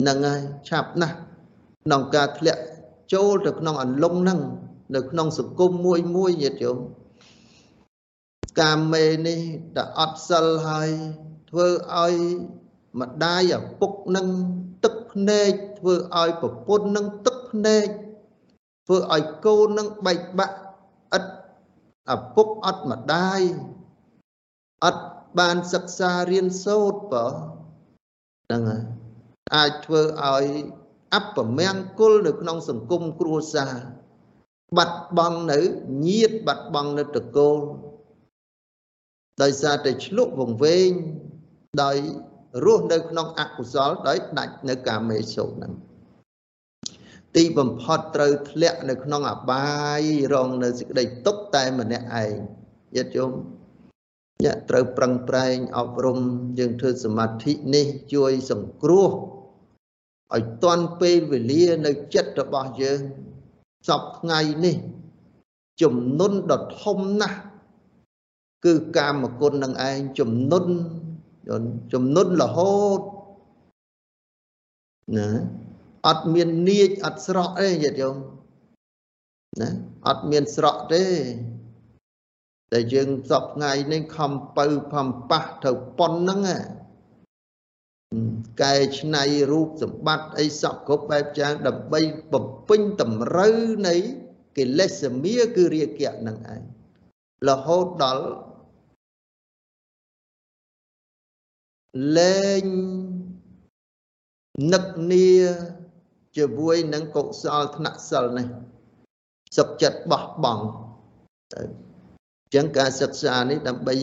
ហ្នឹងហើយឆាប់ណាស់ក្នុងការធ្លាក់ចូលទៅក្នុងអន្លង់ហ្នឹងនៅក្នុងសង្គមមួយមួយញាតិញោមកាមេនេះតែអត់សិលហើយធ្វើឲ្យម្ដាយឪពុកនឹង ទឹកភ្នែកធ្វើឲ្យប្រពន្ធនឹងទឹកភ្នែកធ្វើឲ្យកូននឹងបែកបាក់ឥតឪពុកអត់ម្ដាយអត់បានសិក្សារៀនសូត្របើហ្នឹងហើយអាចធ្វើឲ្យអពមង្គលនៅក្នុងសង្គមគ្រួសារបាត់បង់នៅញាតបាត់បង់នៅតកូលដោយសារតែឆ្លុះវង្វេងដោយ រស់នៅក្នុងអកុសលដោយដាច់នៅកាមេសុហ្នឹងទីបំផុតត្រូវធ្លាក់នៅក្នុងអបាយរងនៅសេចក្តីទុក្ខតែម្នាក់ឯងញាតិញោមអ្នកត្រូវប្រឹងប្រែងអប់រំយើងធ្វើសមាធិនេះជួយសង្គ្រោះឲ្យតាន់ពេលវេលានៅចិត្តរបស់យើងសពថ្ងៃនេះជំនុនដ៏ធំណាស់គឺកាមគុណនឹងឯងជំនុន ជំនុនរហូតណាអត់មាននាចអត់ស្រក់ទេញាតិញោមណាអត់មានស្រក់ទេតែយើងសពថ្ងៃនេះខំបើផំប៉ះទៅប៉ុនហ្នឹងកែច្នៃរូបសម្បត្តិអីសក់គ្រប់បែបយ៉ាង ដើម្បីបំពេញតម្រូវនៃកិលេសមាគឺរាគៈនឹងឯងរហូតដល់ លែងនឹកនីជាមួយនឹងកុសលធ្នាក់សិលនេះសុខចិត្តបោះបង់ទៅអញ្ចឹងការសិក្សានេះដើម្បី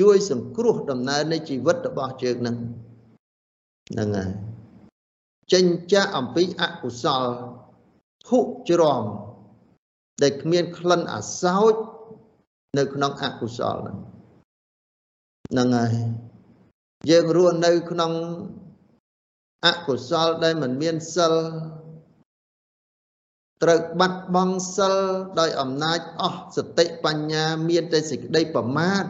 ជួយសង្គ្រោះដំណើរនៃជីវិតរបស់យើងនឹងហ្នឹងហើយចេញចាក់អំពីអកុសលធុច្រំដែលគ្មានក្លិនអាសោចនៅក្នុងអកុសលហ្នឹងហ្នឹងហើយ យើងរស់នៅក្នុងអកុសលដែលមិនមានសិលត្រូវបាត់បង់សិលដោយអំណាចអស់សតិបញ្ញាមានតែសេចក្តីប្រមាទ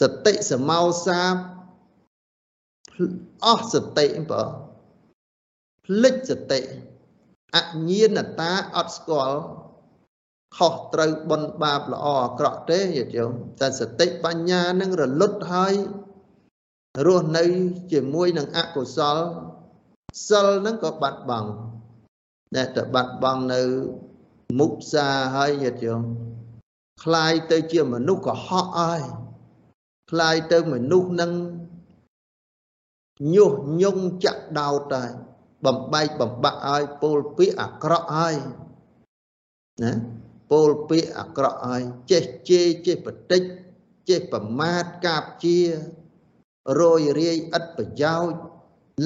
សតិសមោសាអស់សតិបើភ្លេចសតិអញ្ញាណតាអត់ស្គាល់ខុសត្រូវបុណ្យបាបល្អអាក្រក់ទេយល់យល់តែសតិបញ្ញានឹងរលត់ហើយ រស់នៅជាមួយនឹងអកុសលសិលនឹងក៏បាត់បង់ដែលទៅបាត់បង់នៅមុសាហើយញាតិញោមคลายទៅជាមនុស្សកុហកហើយคลายទៅមនុស្សនឹងញុះញង់ចាក់ដោតហើយបំបែកបំបាក់ឲ្យពោលពាក្យអាក្រក់ហើយណាពោលពាក្យអាក្រក់ហើយចេះជេរចេះបតិចចេះប្រមាថកាបជា រយរាយឥតប្រយោជន៍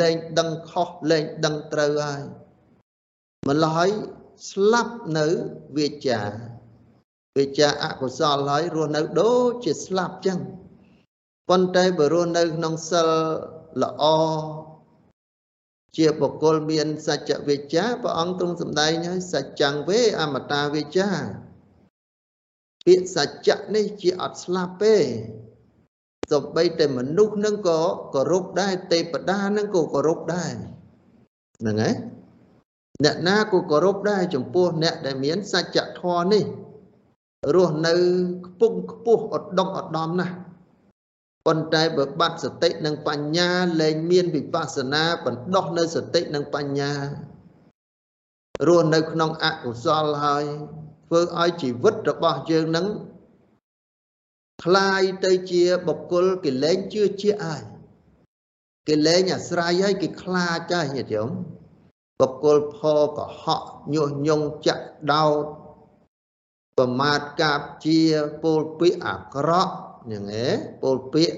លែងដឹងខុសលែងដឹងត្រូវហើយម្ល៉េះស្លាប់នៅវាចាវាចាអកុសលហើយរស់នៅដូចជាស្លាប់ចឹងប៉ុន្តែបើរស់នៅក្នុងសិលល្អជាបុគ្គលមានសច្ចវិជ្ជាព្រះអង្គទ្រង់សម្ដែងហើយសច្ចੰវេអមតាវិជ្ជាពាក្យសច្ចៈនេះជាអត់ស្លាប់ទេ សំបីតែមនុស្សនឹងក៏គោរពដែរទេពតានឹងក៏គោរពដែរហ្នឹងហើយអ្នកណាក៏គោរពដែរចំពោះអ្នកដែលមានសច្ចធម៌នេះរស់នៅខ្ពង់ខ្ពស់ឧត្តមឧត្តមណាស់ប៉ុន្តែបើបាត់សតិនិងបញ្ញាលែងមានវិបស្សនាបណ្ដោះនៅសតិនិងបញ្ញារស់នៅក្នុងអកុសលហើយធ្វើឲ្យជីវិតរបស់យើងនឹង คลายទៅជាបុគ្គលគេលែងជឿជាក់ហើយគេលែងអាស្រ័យហើយគេខ្លាចហើយញាតិញោមបុគ្គលផកុហកញុះញង់ចាក់ដោតប្រមាថកាបជាពោលពាក្យអាក្រក់យ៉ាងឯពោលពាក្យ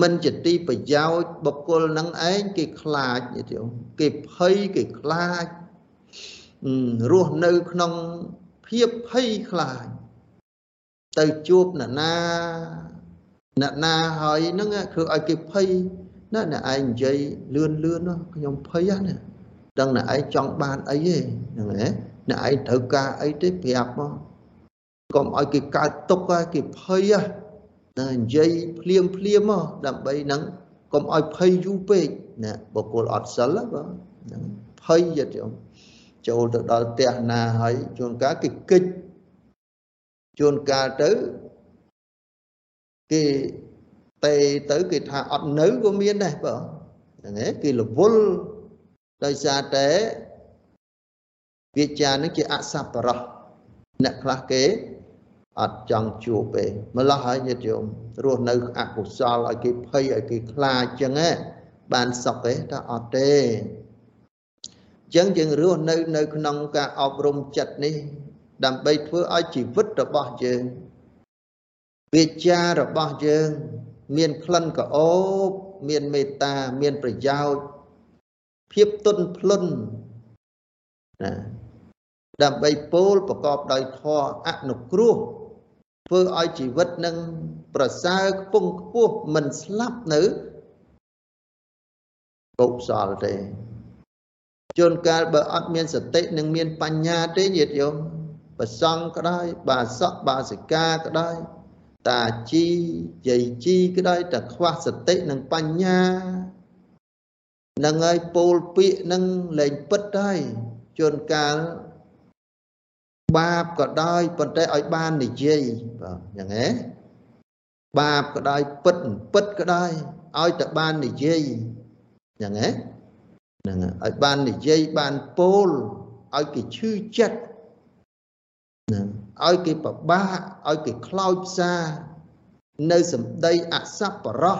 មិនជាទីប្រយោជន៍បុគ្គលនឹងឯងគេខ្លាចញាតិញោមគេភ័យគេខ្លាចរស់នៅក្នុងភាពភ័យខ្លាច ទៅជួបអ្នកណាអ្នកណាហើយហ្នឹងគឺឲ្យគេភ័យណាអ្នកឯងនិយាយលឿនលឿនខ្ញុំភ័យណាដឹងអ្នកឯងចង់បានអីទេហ្នឹងហ៎អ្នកឯងត្រូវការអីទេប្រាប់មកកុំឲ្យគេកើតទុកហើយគេភ័យណានិយាយភ្លាមភ្លាមមកដើម្បីនឹងកុំឲ្យភ័យយូរពេកណាបុគ្គលអត់សិលបាទភ័យយត់យំចូលទៅដល់ផ្ទះណាហើយជួនកាលគេគិច ជួនកាលទៅគេទេទៅគេថាអត់នៅក៏មានដែរបងហ្នឹងឯងគេរវល់ដោយសារតែវាចានឹងជាអសប្បុរសអ្នកខ្លះគេអត់ចង់ជួបទេម្ល៉េះហើយញាតិញោមរស់នៅអកុសលឲ្យគេភ័យឲ្យគេខ្លាចចឹងហ៎បានសុខទេថាអត់ទេចឹងយើងរស់នៅនៅក្នុងការអប់រំចិត្តនេះ ដើម្បីធ្វើឲ្យជីវិតរបស់យើងវាចារបស់យើង មានក្លិនក្រអូបមានមេត្តាមានប្រយោជន៍ភាពទន់ភ្លន់ណាដើម្បីពោលប្រកបដោយធម៌អនុគ្រោះធ្វើឲ្យជីវិតនឹងប្រសើរខ្ពង់ខ្ពស់មិនស្លាប់នៅកុសលទេជួនកាលបើអត់មានសតិនិងមានបញ្ញាទេញាតិញោម ប្រសង់ក្តោយបាសកបាសិកាក្តោយតាជីយាយជីក្តោយតែខ្វះសតិនិងបញ្ញានឹងហើយពោលពាក្យនឹងលែងពិតហើយជួនកាលបាបក៏ដោយប៉ុន្តែឲ្យបាននិយាយបាទយ៉ាងហ៎បាបក៏ដោយពិតពិតក៏ដោយឲ្យតែបាននិយាយយ៉ាងហ៎ហ្នឹងឲ្យបាននិយាយបានពោលឲ្យគេឈឺចិត្ត ហ្នឹងឲ្យគេប្របាកឲ្យគេខ្លោចផ្សានៅសម្ដីអសប្បរោះ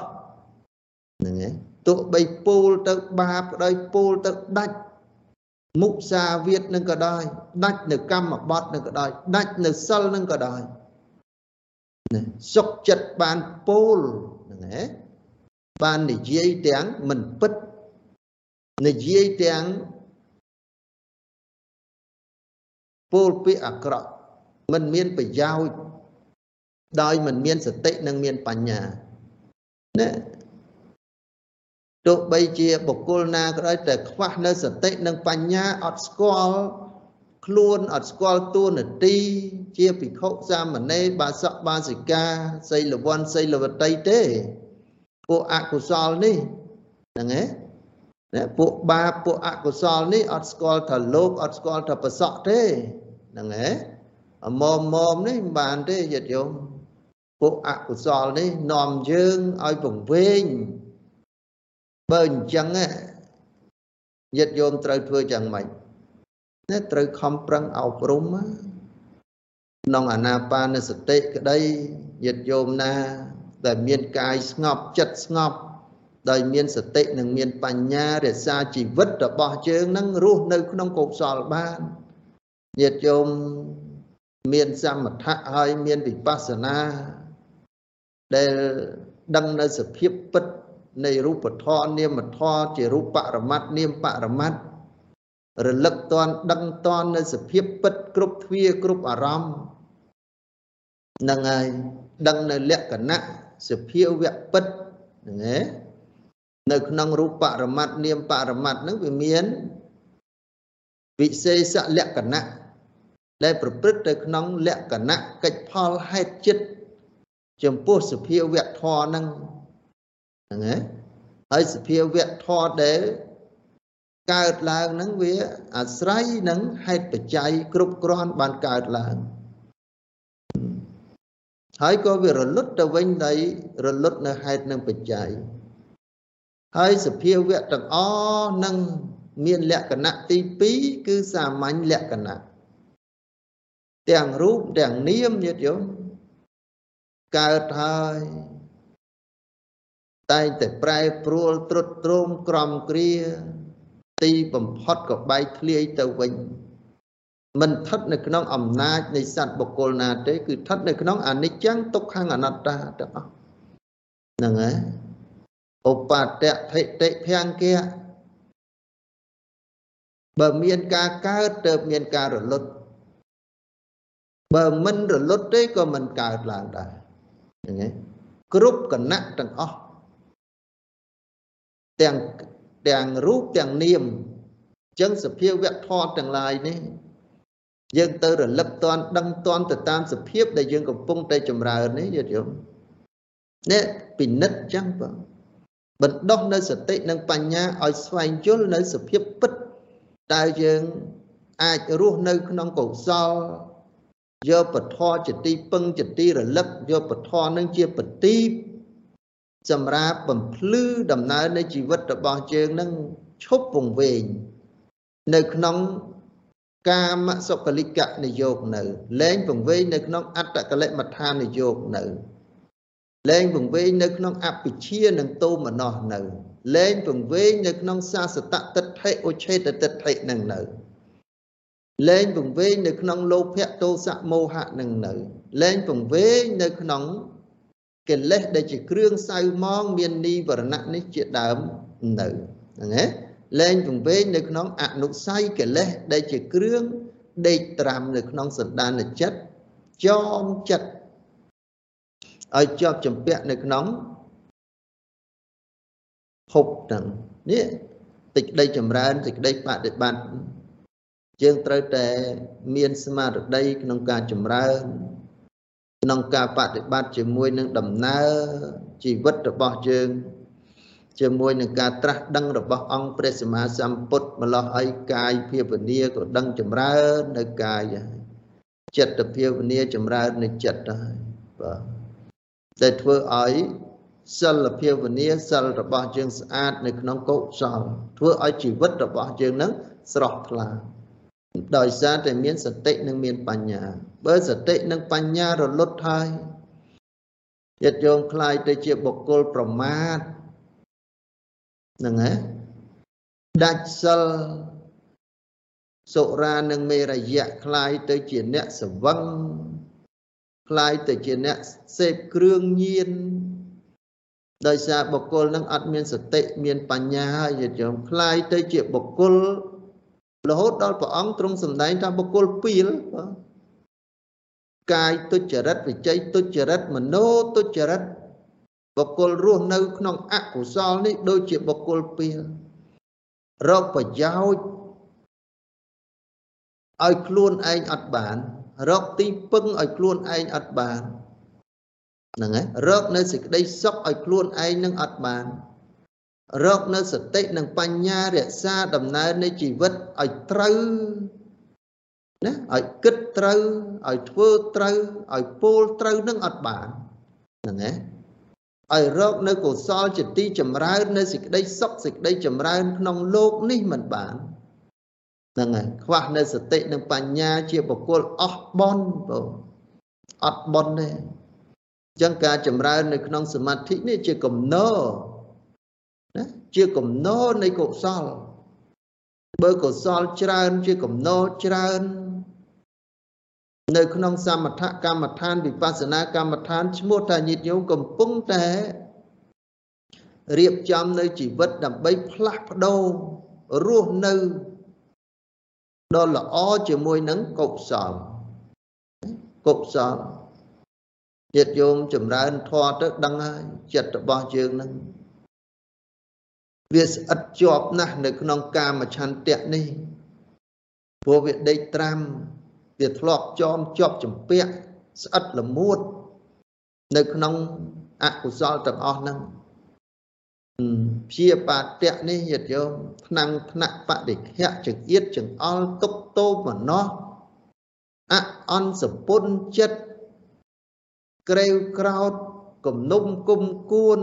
ហ្នឹងឯងទោះបីពោលទៅបាបក៏ដោយពោលទៅដាច់មុសាវាទនឹងក៏ដោយដាច់នៅកម្មបត្តិនឹងក៏ដោយដាច់នៅសិលនឹងក៏ដោយណាសុខចិត្តបានពោលហ្នឹងហ៎បាននិយាយទាំងមិនពិតនិយាយទាំងពោលពាក្យអាក្រក់ មិនមានប្រយោជន៍ដោយមិនមានសតិនិងមានបញ្ញាណាទោះបីជាបុគ្គលណាក៏ដោយតែខ្វះនៅសតិនិងបញ្ញាអត់ស្គាល់ខ្លួនអត់ស្គាល់តួនាទី ជាភិក្ខុសាមណេរបាសកបាសិកាសីលវ័នសីលវតីទេពួកអកុសលនេះហ្នឹងឯងណាពួកបាបពួកអកុសលនេះអត់ស្គាល់ថាលោកអត់ស្គាល់ថាប្រសក់ទេហ្នឹងឯង អមមមនេះមិនបានទេយត់យមពួកអកុសលនេះនាំយើងឲ្យពង្វេងបើអញ្ចឹងញាតិយោមត្រូវធ្វើយ៉ាងម៉េចណាត្រូវខំប្រឹងអប់រំក្នុងអាណាបានសតិក្តីញាតិយោមណា ដែលមានកាយស្ងប់ចិត្តស្ងប់ដោយមានសតិនិងមានបញ្ញារក្សាជីវិតរបស់យើងនឹងរស់នៅក្នុងកុសលបានញាតិយោម មានសមថៈហើយមានវិបស្សនា ដែលដឹងនៅសភាពពិតនៃរូបធម៌នាមធម៌ជារូបបរមត្តនាមបរមត្តរលឹកតន់ដឹងតន់នៅសភាពពិតគ្រប់ទ្វាគ្រប់អារម្មណ៍នឹងហើយដឹងនៅលក្ខណៈសភាវៈពិតហ្នឹងឯងនៅក្នុងរូបបរមត្តនាមបរមត្តហ្នឹងវាមានវិសេសលក្ខណៈ ដែលប្រព្រឹត្តទៅក្នុងលក្ខណៈកិច្ចផលហេតុចិត្តចំពោះសភាវៈធម៌ហ្នឹងហ្នឹងឯងហើយសភាវៈធម៌ដែលកើតឡើងហ្នឹងវាអាស្រ័យនឹងហេតុបច្ច័យគ្រប់គ្រាន់បានកើតឡើងហើយក៏វារលត់ទៅវិញដោយរលត់នៅហេតុនិងបច្ច័យហើយសភាវៈទាំងអស់នឹងមានលក្ខណៈទី2គឺសាមញ្ញលក្ខណៈ ទាំងរូបទាំងនាមញាតិយោមកើតហើយតែងតែប្រែប្រួលត្រុតត្រោមក្រំគ្រា ទីបំផុតក៏បែកធ្លាយទៅវិញមិនស្ថិតនៅក្នុងអំណាចនៃសត្វបុគ្គលណាទេ គឺស្ថិតនៅក្នុងអនិច្ចំទុក្ខំអនត្តាទាំងអស់ហ្នឹងហើយឧបតតិធិតិភង្គៈបើមានការកើតទៅមានការរលត់ បើមិនរលត់ទេក៏មិនកើតឡើងដែរហ្នឹងហើយគ្រប់គណៈទាំងអស់ទាំងទាំងរូបទាំងនាមអញ្ចឹងសភាវៈធម៌ទាំងឡាយនេះ យើងទៅរលឹកតន់ដឹងតន់ទៅតាមសភាព ដែលយើងកំពុងតែចម្រើននេះយល់យល់នេះពិនិត្យចឹងបងបណ្ដោះនៅសតិនិងបញ្ញាឲ្យស្វែងយល់នៅសភាពពិតតើយើងអាចរស់នៅក្នុងកុសល យកពធជាទីពឹងជាទីរលឹកយកពធនឹងជាបទីសម្រាប់បំភ្លឺដំណើរនៃជីវិតរបស់យើងនឹងឈប់ពង្វេងនៅក្នុងកាមសុកលិកៈនិយោគនៅលែងពង្វេងនៅក្នុងអត្តកលិមដ្ឋាននិយោគនៅលែងពង្វេងនៅក្នុងអភិជានិងតោមនស្សនៅលែងពង្វេងនៅក្នុងសាសតតិដ្ឋិឧឆេតតិដ្ឋិនឹងនៅ លែងពង្វេងនៅក្នុងលោភៈទោសៈមោហៈនឹងនៅលែងពង្វេងនៅក្នុងកិលេសដែលជាគ្រឿងសៅមងមាននីវរណៈនេះជាដើមនៅហ្នឹងណាលែងពង្វេងនៅក្នុងអនុស័យកិលេសដែលជាគ្រឿងដេកត្រាំនៅក្នុងសន្តានចិត្តចោមចិត្តឲ្យជាប់ចម្ពាក់នៅក្នុងភពហ្នឹងនេះសេចក្តីចម្រើនសេចក្តីបដិបត្តិ យើងត្រូវតែមានស្មារតីក្នុងការចម្រើនក្នុងការបដិបត្តិជាមួយនឹងដំណើរជីវិតរបស់យើងជាមួយនឹងការត្រាស់ដឹងរបស់អង្គព្រះសម្មាសម្ពុទ្ធម្លោះឲ្យកាយភាវនាក៏ដឹងចម្រើននៅកាយហើយចិត្តភាវនាចម្រើននៅចិត្តហើយបាទដែលធ្វើឲ្យសិលភាវនាសិលរបស់យើងស្អាតនៅក្នុងកុសលធ្វើឲ្យជីវិតរបស់យើងនឹងស្រស់ថ្លា ដោយសារតែមានសតិនិងមានបញ្ញា បើសតិនិងបញ្ញារលត់ហើយយត្តយោមคล้ายទៅជាបុគ្គលប្រមាទហ្នឹងហ៎ដាច់សិលសុរានិងមេរយៈคล้ายទៅជាអ្នកសវឹងคล้ายទៅជាអ្នកសេពគ្រឿងញៀនដោយសារបុគ្គលនឹងអត់មានសតិមានបញ្ញាហើយយល់ចคล้ายទៅជាបុគ្គល រហូតដល់ព្រះអង្គទ្រង់សម្ដែងថាបុគ្គលពីលបាទកាយទុច្ចរិតវិជ័យទុច្ចរិតមโนទុច្ចរិតបុគ្គលរស់នៅ ក្នុងអកុសលនេះដូចជាបុគ្គលពីលរកប្រយោជន៍ឲ្យខ្លួនឯងអត់បាន រកទីពឹងឲ្យខ្លួនឯងអត់បានហ្នឹងហើយរកនៅសេចក្តីសុខឲ្យខ្លួនឯងនឹងអត់បាន រកនៅសតិនិងបញ្ញារក្សាដំណើរនៃជីវិតឲ្យត្រូវណាឲ្យគិតត្រូវឲ្យធ្វើត្រូវឲ្យពោលត្រូវនឹងអត់បានហ្នឹងណាឲ្យរកនៅកុសលជាទីចម្រើន នៅសេចក្តីសុខសេចក្តីចម្រើន ក្នុងលោកនេះមិនបានហ្នឹងហើយខ្វះនៅសតិនិងបញ្ញាជាបុគ្គលអស់បនបងអត់បនទេអញ្ចឹងការចម្រើននៅក្នុងសមាធិនេះជាកំណោ ណាជាកំណោនៃកុសល បើកុសលច្រើនជាកំណោច្រើន នៅក្នុងសមថកម្មដ្ឋានវិបស្សនាកម្មដ្ឋានឈ្មោះថាញាតិញោមកំពុងតែរៀបចំនៅជីវិតដើម្បីផ្លាស់ប្ដូររស់នៅដ៏ល្អជាមួយនឹងកុសលកុសលញាតិញោមចម្រើនធម៌ទៅដឹងហើយចិត្តរបស់យើងនឹង វាស្អិតជាប់ណាស់នៅក្នុងកាមឆន្ទៈនេះព្រោះវាដេកត្រាំវាធ្លាប់ចោមជាប់ចម្ពាក់ស្អិតល្មួត នៅក្នុងអកុសលទាំងអស់ហ្នឹងព្យាបាទៈនេះយត់យោថ្នាំងថ្នាក់បដិខៈចង្អៀតចង្អល់ទុកតោមណោះអអន់សពុនចិត្តក្រេវក្រោតគំនុំគុំគួន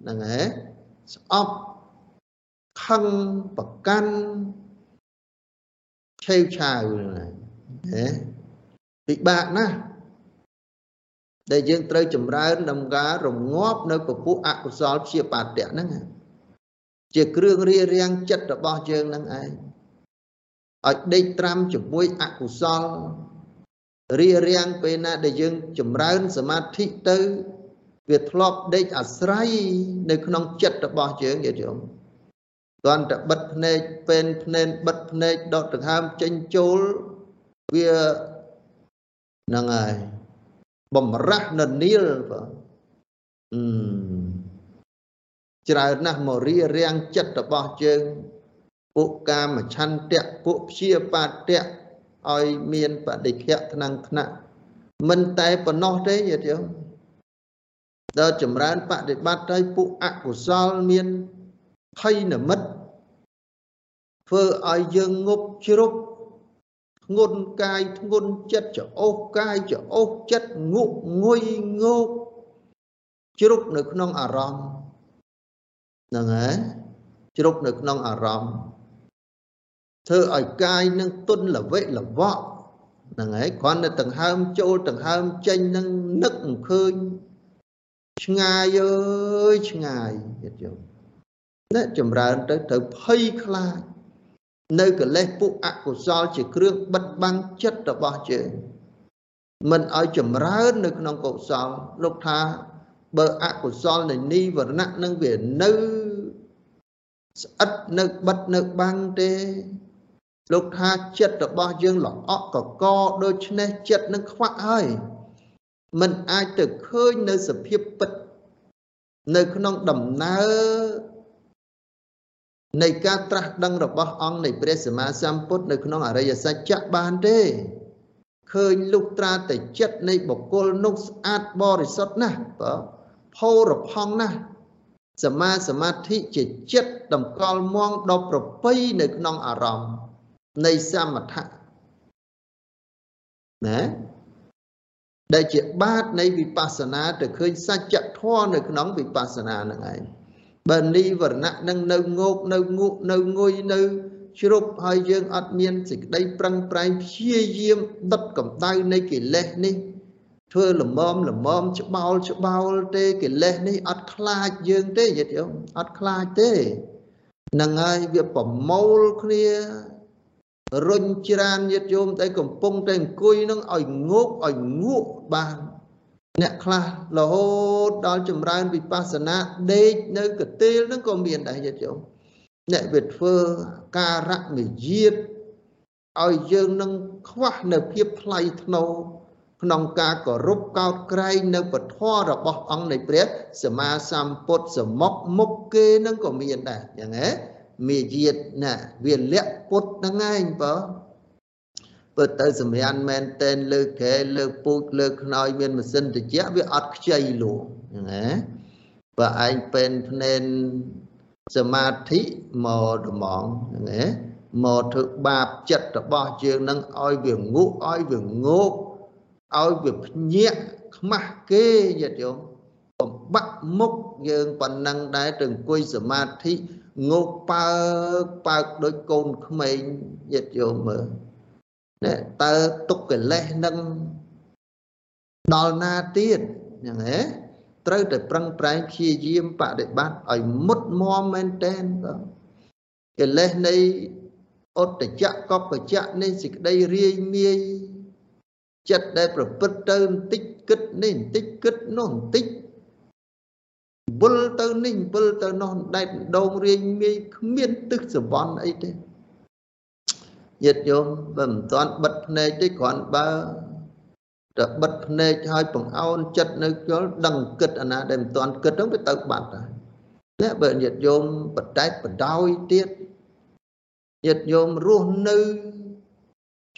ហ្នឹងហ៎ស្អប់ ខឹងប្រកាន់ឆេវឆាវហ្នឹងហ៎ពិបាកណាស់ដែលយើងត្រូវចម្រើនដំការរងាប់នៅពពួកអកុសលព្យាបាទៈហ្នឹងជាគ្រឿងរារាំងចិត្តរបស់យើងហ្នឹងឯងឲ្យដេកត្រាំជាមួយអកុសលរារាំងពេលណាដែលយើងចម្រើនសមាធិទៅ វាធ្លាប់ដេកអាស្រ័យនៅក្នុងចិត្តរបស់យើងយល់ទេ គ្រាន់តែបិទភ្នែកពេលភ្នែនបិទភ្នែកដកដង្ហើមចេញចូលវាហ្នឹងហើយបំរាស់នៅនីលបងអឺច្រើនណាស់មករៀបរៀងចិត្តរបស់យើងពួកកាមឆន្ទៈពួកព្យាបាទៈឲ្យមានបដិខៈថ្នាំងថ្នាក់មិនតែប៉ុណ្ណោះទេញាតិញោមដល់ចម្រើនបដិបត្តិឲ្យពួកអកុសលមាន ភ័យនិមិត្តធ្វើឲ្យយើងងប់ជ្រុកធ្ងន់កាយធ្ងន់ចិត្តច្អូសកាយច្អូសចិត្តងក់ងុយងោកជ្រុកនៅក្នុងអារម្មណ៍ហ្នឹងហើយជ្រុកនៅក្នុងអារម្មណ៍ធ្វើឲ្យកាយនឹងទុនល្វិល្វក់ហ្នឹងហើយគ្រាន់តែដង្ហើមចូលដង្ហើមចេញនឹងនឹកមិនឃើញឆ្ងាយអើយឆ្ងាយទៀតយោ ណែចម្រើនទៅត្រូវភ័យខ្លាចនៅកិលេសពួកអកុសលជាគ្រឿងបិទបាំងចិត្តរបស់យើងមិនឲ្យចម្រើននៅក្នុងកុសលលោកថាបើអកុសលនៃនីវរណៈនឹងវានៅស្អិតនៅបិទនៅបាំងទេ លោកថាចិត្តរបស់យើងល្អក់កកដូច្នេះចិត្តនឹងខ្វាក់ហើយมันអាចទៅឃើញនៅសភាពពិត នៅក្នុងដំណើរ នៃការត្រាស់ដឹងរបស់អង្គនៃព្រះសម្មាសម្ពុទ្ធនៅក្នុងអរិយសច្ចៈបានទេឃើញលុះត្រាតែចិត្តនៃបុគ្គលនោះស្អាតបរិសុទ្ធណាស់បើផោរផង់ណាស់សមាសមាធិជាចិត្តតម្កល់មងដ៏ប្រពៃនៅក្នុងអារម្មណ៍នៃសមថៈណាដែលជាបាតនៃវិបស្សនាទៅឃើញសច្ចធម៌នៅក្នុងវិបស្សនានឹងឯង បើនីវរណៈនឹងនៅងោកនៅងក់នៅងុយនៅជ្រុបហើយយើងអត់មានសេចក្តីប្រឹងប្រែងព្យាយាមដុតកម្ដៅនៃកិលេសនេះធ្វើលមមលមមច្បោលច្បោលទេកិលេសនេះអត់ខ្លាចយើងទេយល់ទេអត់ខ្លាចទេនឹងហើយវាប្រមូលគ្នារុញច្រានញាតិយោមតែកំពុងតែអង្គុយនឹងឲ្យងោកឲ្យងក់បាន អ្នកខ្លះរហូតដល់ចម្រើនវិបស្សនាដេកនៅកទេលនឹងក៏មានដែរញាតិយោមអ្នកវាធ្វើការៈនិយាតឲ្យយើងនឹងខ្វះនៅភាពថ្លៃថ្នូរក្នុងការគោរពកោតក្រែងនៅពធរបស់អង្គនៃព្រះសម្មាសម្ពុទ្ធសមុខមុខគេនឹងក៏មានដែរយ៉ាងហ៎មាយាទណាវាលក្ខពុទ្ធហ្នឹងឯងបើ បើទៅសម្រានមែនតែនលើកែលើកពូជលើកខ្នើយមានម៉ាស៊ីនត្រជាក់វាអត់ខ្ចីលួហ្នឹងណាបើឯងពេនភ្នែនសមាធិមកត្មងហ្នឹងណាមកធ្វើបាបចិត្តរបស់យើងនឹងឲ្យវាងក់ឲ្យវាងោកឲ្យវាភ្ញាក់ខ្មាស់គេយត់យោបំបាក់មុខយើងប៉ុណ្ណឹងដែរទៅអង្គុយសមាធិងោកបើកបើកដូចកូនក្មេងយត់យោមើល ណែតើទុកកិលេសនឹងដល់ណាទៀតយ៉ាងហ៎ត្រូវតែប្រឹងប្រែងព្យាយាមបដិបត្តិឲ្យមុតមមមែនតែនបងកិលេសនៃអត្តចៈកបចៈនៃសេចក្តីរាយមាយចិត្តដែលប្រព្រឹត្តទៅបន្តិចគិតនេះបន្តិចគិតនោះបន្តិចវិលទៅនេះវិលទៅនោះដែកដងរៀងមាយគ្មានទឹកសវណ្ណអីទេ ញាតិញោមបើមិនទាន់បិទភ្នែកទេគ្រាន់បើតែបិទភ្នែកឲ្យបង្អោនចិត្តនៅយល់ដឹងគិតអាណាដែលមិនទាន់គិតហ្នឹងវាទៅបាត់ហើយតែបើញាតិញោមបដែកបដោយទៀតញាតិញោមរស់នៅ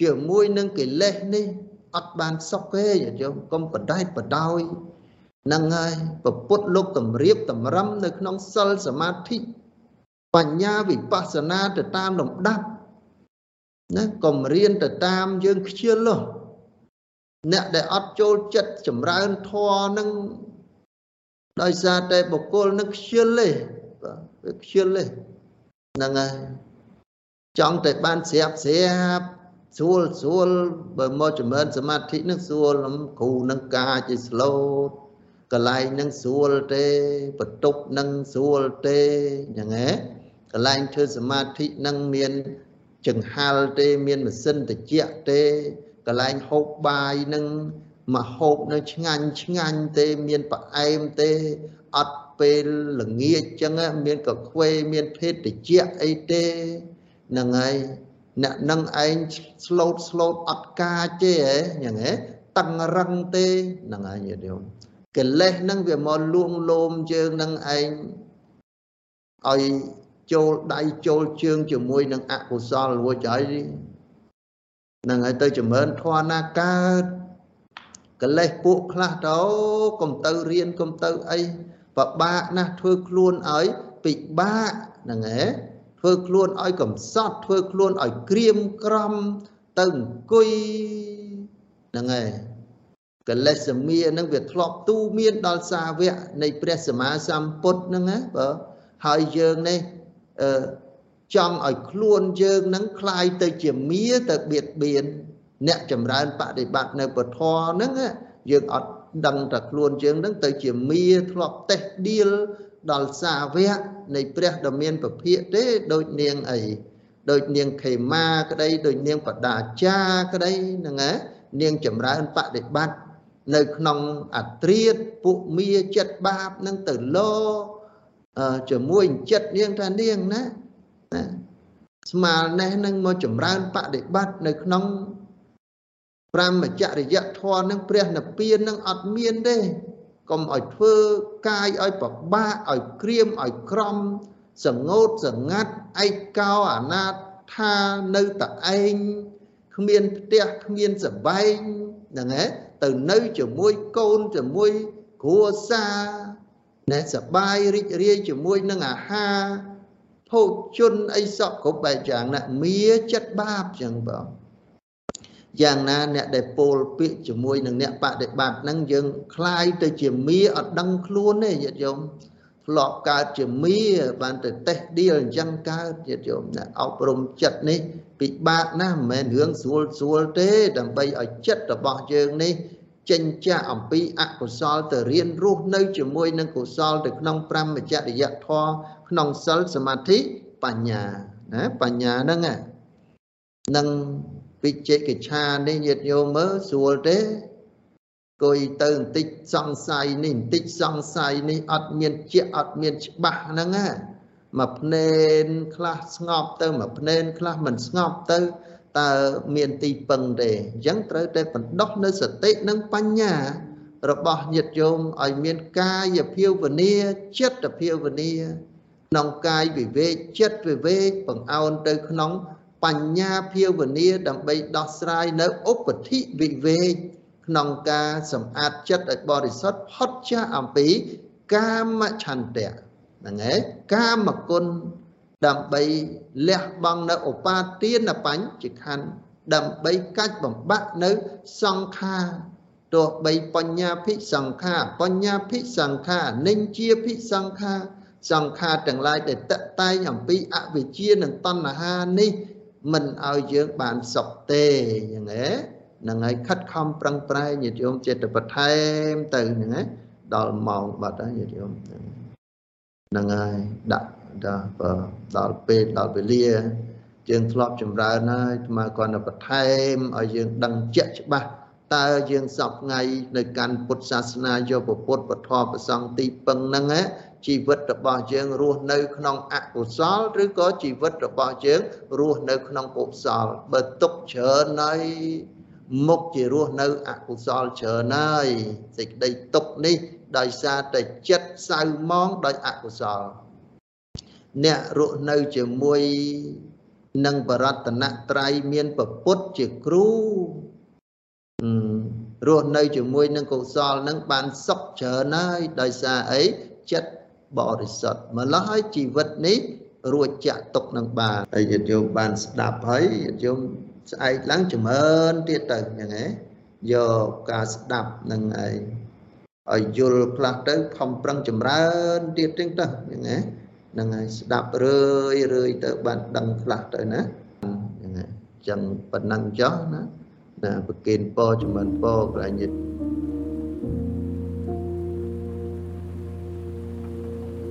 ជាមួយនឹងកិលេសនេះអត់បានសុខទេញាតិញោមកុំបដែកបដោយនឹងហើយពពុទ្ធលោកតម្រៀបតម្រឹមនៅក្នុងសិលសមាធិបញ្ញាវិបស្សនាទៅតាមលំដាប់ ណាកុំរៀនទៅតាមយើងខ្ជិលអ្នកដែលអត់ចូលចិត្តចម្រើនធម៌នឹងដោយសារតែបុគ្គលនឹងខ្ជិលទេបាទវាខ្ជិលទេហ្នឹងហើយចង់តែបានស្រាប់ស្រាប់ស្រួលស្រួលបើមកចម្រើនសមាធិនឹងស្រួលគ្រូនឹងការជាស្លូតកន្លែងនឹងស្រួលទេបន្ទប់នឹងស្រួលទេយ៉ាងហ៎កន្លែងធ្វើសមាធិនឹងមាន ចង្ហាល់ទេមានម៉ាស៊ីនត្រជាក់ទេកន្លែងហូបបាយនឹងមកហូបនៅឆ្ងាញ់ឆ្ងាញ់ទេមានផ្អែមទេអត់ពេលល្ងាចចឹងមានកខ្វេមានភេទត្រជាក់អីទេហ្នឹងហើយអ្នកនឹងឯងស្លូតស្លូតអត់កាចទេហ៎យ៉ាងហ៎តឹងរឹងទេហ្នឹងហើយញាតិញោមកិលេសហ្នឹងវាមកលួងលោមយើងនឹងឯងឲ្យ ចូលដៃចូលជើងជាមួយនឹងអកុសលរួចហើយហ្នឹងហើយទៅចម្រើនធម៌ណាកើតកិលេសពួកខ្លះទៅកុំទៅរៀនកុំទៅអីពិបាកណាស់ធ្វើខ្លួនឲ្យពិបាកហ្នឹងហ៎ធ្វើខ្លួនឲ្យកំសត់ធ្វើខ្លួនឲ្យក្រៀមក្រំទៅអង្គុយហ្នឹងហើយកលេសមានឹងវាធ្លាប់ទូមានដល់សាវកនៃព្រះសម្មាសម្ពុទ្ធហ្នឹងណាបើហើយយើងនេះអឺ ចង់ឲ្យខ្លួនយើងនឹងคลายទៅជាមាទៅបៀតបៀនអ្នកចម្រើនបដិបត្តិនៅពធហ្នឹងយើងអត់ដឹងតែខ្លួនយើងនឹងទៅជាមាធ្លាប់តេះដៀលដល់សាវកនៃព្រះដ៏មានពភាកទេដូចនាងអីដូចនាងខេមាក្តីដូចនាងបដាចាក្តីហ្នឹងណានាងចម្រើនបដិបត្តិនៅក្នុងអត្រាតពួកមាចិត្តបាបនឹងទៅលោ ជាមួយចិត្តនាងថានាងណាណាស្មាលនេះនឹងមកចម្រើនបដិបត្តិនៅក្នុងប្រមចរិយធម៌នឹងព្រះនិព្វាននឹងអត់មានទេកុំឲ្យធ្វើកាយឲ្យប្របាកឲ្យក្រៀមឲ្យក្រំសងោតសងាត់ឯកោអនាថានៅតែឯងគ្មានផ្ទះគ្មានសបែងហ្នឹងហ៎ទៅនៅជាមួយកូនជាមួយគ្រួសារ ណែសបាយរីករាយជាមួយនឹងអាហារភោជនអីសពគ្រប់បែបយ៉ាងណាមាចិត្តបាបចឹងបងយ៉ាងណាអ្នកដែលពោលពាក្យជាមួយនឹងអ្នកបដិបត្តិហ្នឹងយើងคลายទៅជាមាអត់ដឹងខ្លួនទេញាតិញោមធ្លាប់កើតជាមាបានទៅតេះដៀលអញ្ចឹងកើតញាតិញោមអ្នកអប់រំចិត្តនេះពិបាកណាស់មិនមែនរឿងស្រួលស្រួលទេដើម្បីឲ្យចិត្តរបស់យើងនេះ ចេញចាកអំពីអកុសលទៅរៀនរស់នៅជាមួយនឹងកុសលទៅក្នុងប្រមចរិយធម៌ក្នុងសិលសមាធិបញ្ញាណាបញ្ញាហ្នឹងនឹងវិជិកិច្ឆានេះញាតិញោមមើលស្រួលទេគួយទៅបន្តិចសង្ស័យនេះបន្តិចសង្ស័យនេះអត់មានជាអត់មានច្បាស់ហ្នឹងណាមួយភ្នែនខ្លះស្ងប់ទៅមួយភ្នែនខ្លះមិនស្ងប់ទៅ តើមានទីពឹងទេអញ្ចឹងត្រូវតែបណ្ដោះនៅសតិនិងបញ្ញា របស់ញាតិញោមឲ្យមានកាយភាវនាចិត្តភាវនាក្នុងកាយវិវេកចិត្តវិវេកបង្អោនទៅក្នុងបញ្ញាភាវនាដើម្បីដោះស្រាយនៅឧបធិវិវេកក្នុងការសម្អាតចិត្តឲ្យបរិសុទ្ធផុតចាកអំពីកាមឆន្ទៈហ្នឹងឯងកាមគុណ ដើម្បីលះបង់នៅឧបាទានបញ្ចខណ្ឌដើម្បីកាច់បំបាក់នៅសង្ខារទោះបីបញ្ញាភិសង្ខារបញ្ញាភិសង្ខារនិញ្ជាភិសង្ខារសង្ខារទាំងឡាយដែលតកតែងអំពីអវិជ្ជានិងតណ្ហានេះមិនឲ្យយើងបានសុខទេយ៉ាងណាហ្នឹងហើយខិតខំប្រឹងប្រែងញាតិញោមចិត្តបន្ថែមទៅហ្នឹងណាដល់ម៉ោងបាត់ហើយញាតិញោមហ្នឹងហើយដាក់ ដល់ដល់ពេលដល់វេលាយើងធ្លាប់ចម្រើនហើយអាត្មាគាត់ទៅបន្ថែមឲ្យយើងដឹងជាក់ច្បាស់តើយើងសពថ្ងៃនៅកាន់ពុទ្ធសាសនាយកពុទ្ធពធប្រសង្ឃទីពឹងហ្នឹងជីវិតរបស់យើងរស់នៅក្នុងអកុសលឬក៏ជីវិតរបស់យើងរស់នៅក្នុងកុសលបើទុកច្រើនហើយមុខជារស់នៅអកុសលច្រើនហើយសេចក្តីទុកនេះដោយសារតែចិត្តសៅមងដោយអកុសល អ្នករស់នៅជាមួយនឹងបរតនត្រ័យមានពពុទ្ធជាគ្រូរស់នៅជាមួយនឹងកុសលនឹងបានសុខច្រើនហើយដោយសារអីចិត្តបរិសុទ្ធម្ល៉េះហើយជីវិតនេះរួចចាក់ទុកនឹងបានហើយញាតិញោមបានស្ដាប់ហើយញាតិញោមស្អែកឡើងចម្រើនទៀតទៅហ្នឹងឯងយកការស្ដាប់នឹងឯងឲ្យយល់ខ្លះទៅខំប្រឹងចម្រើនទៀតទាំងទៅហ្នឹងឯង ហ្នឹងហើយស្ដាប់រឿយរឿយទៅបានដឹងខ្លះទៅណាហ្នឹងហើយចឹងប៉ុណ្ណឹងចុះណាណាប្រគិនពរចម្រើនពរកន្លែងញាតិ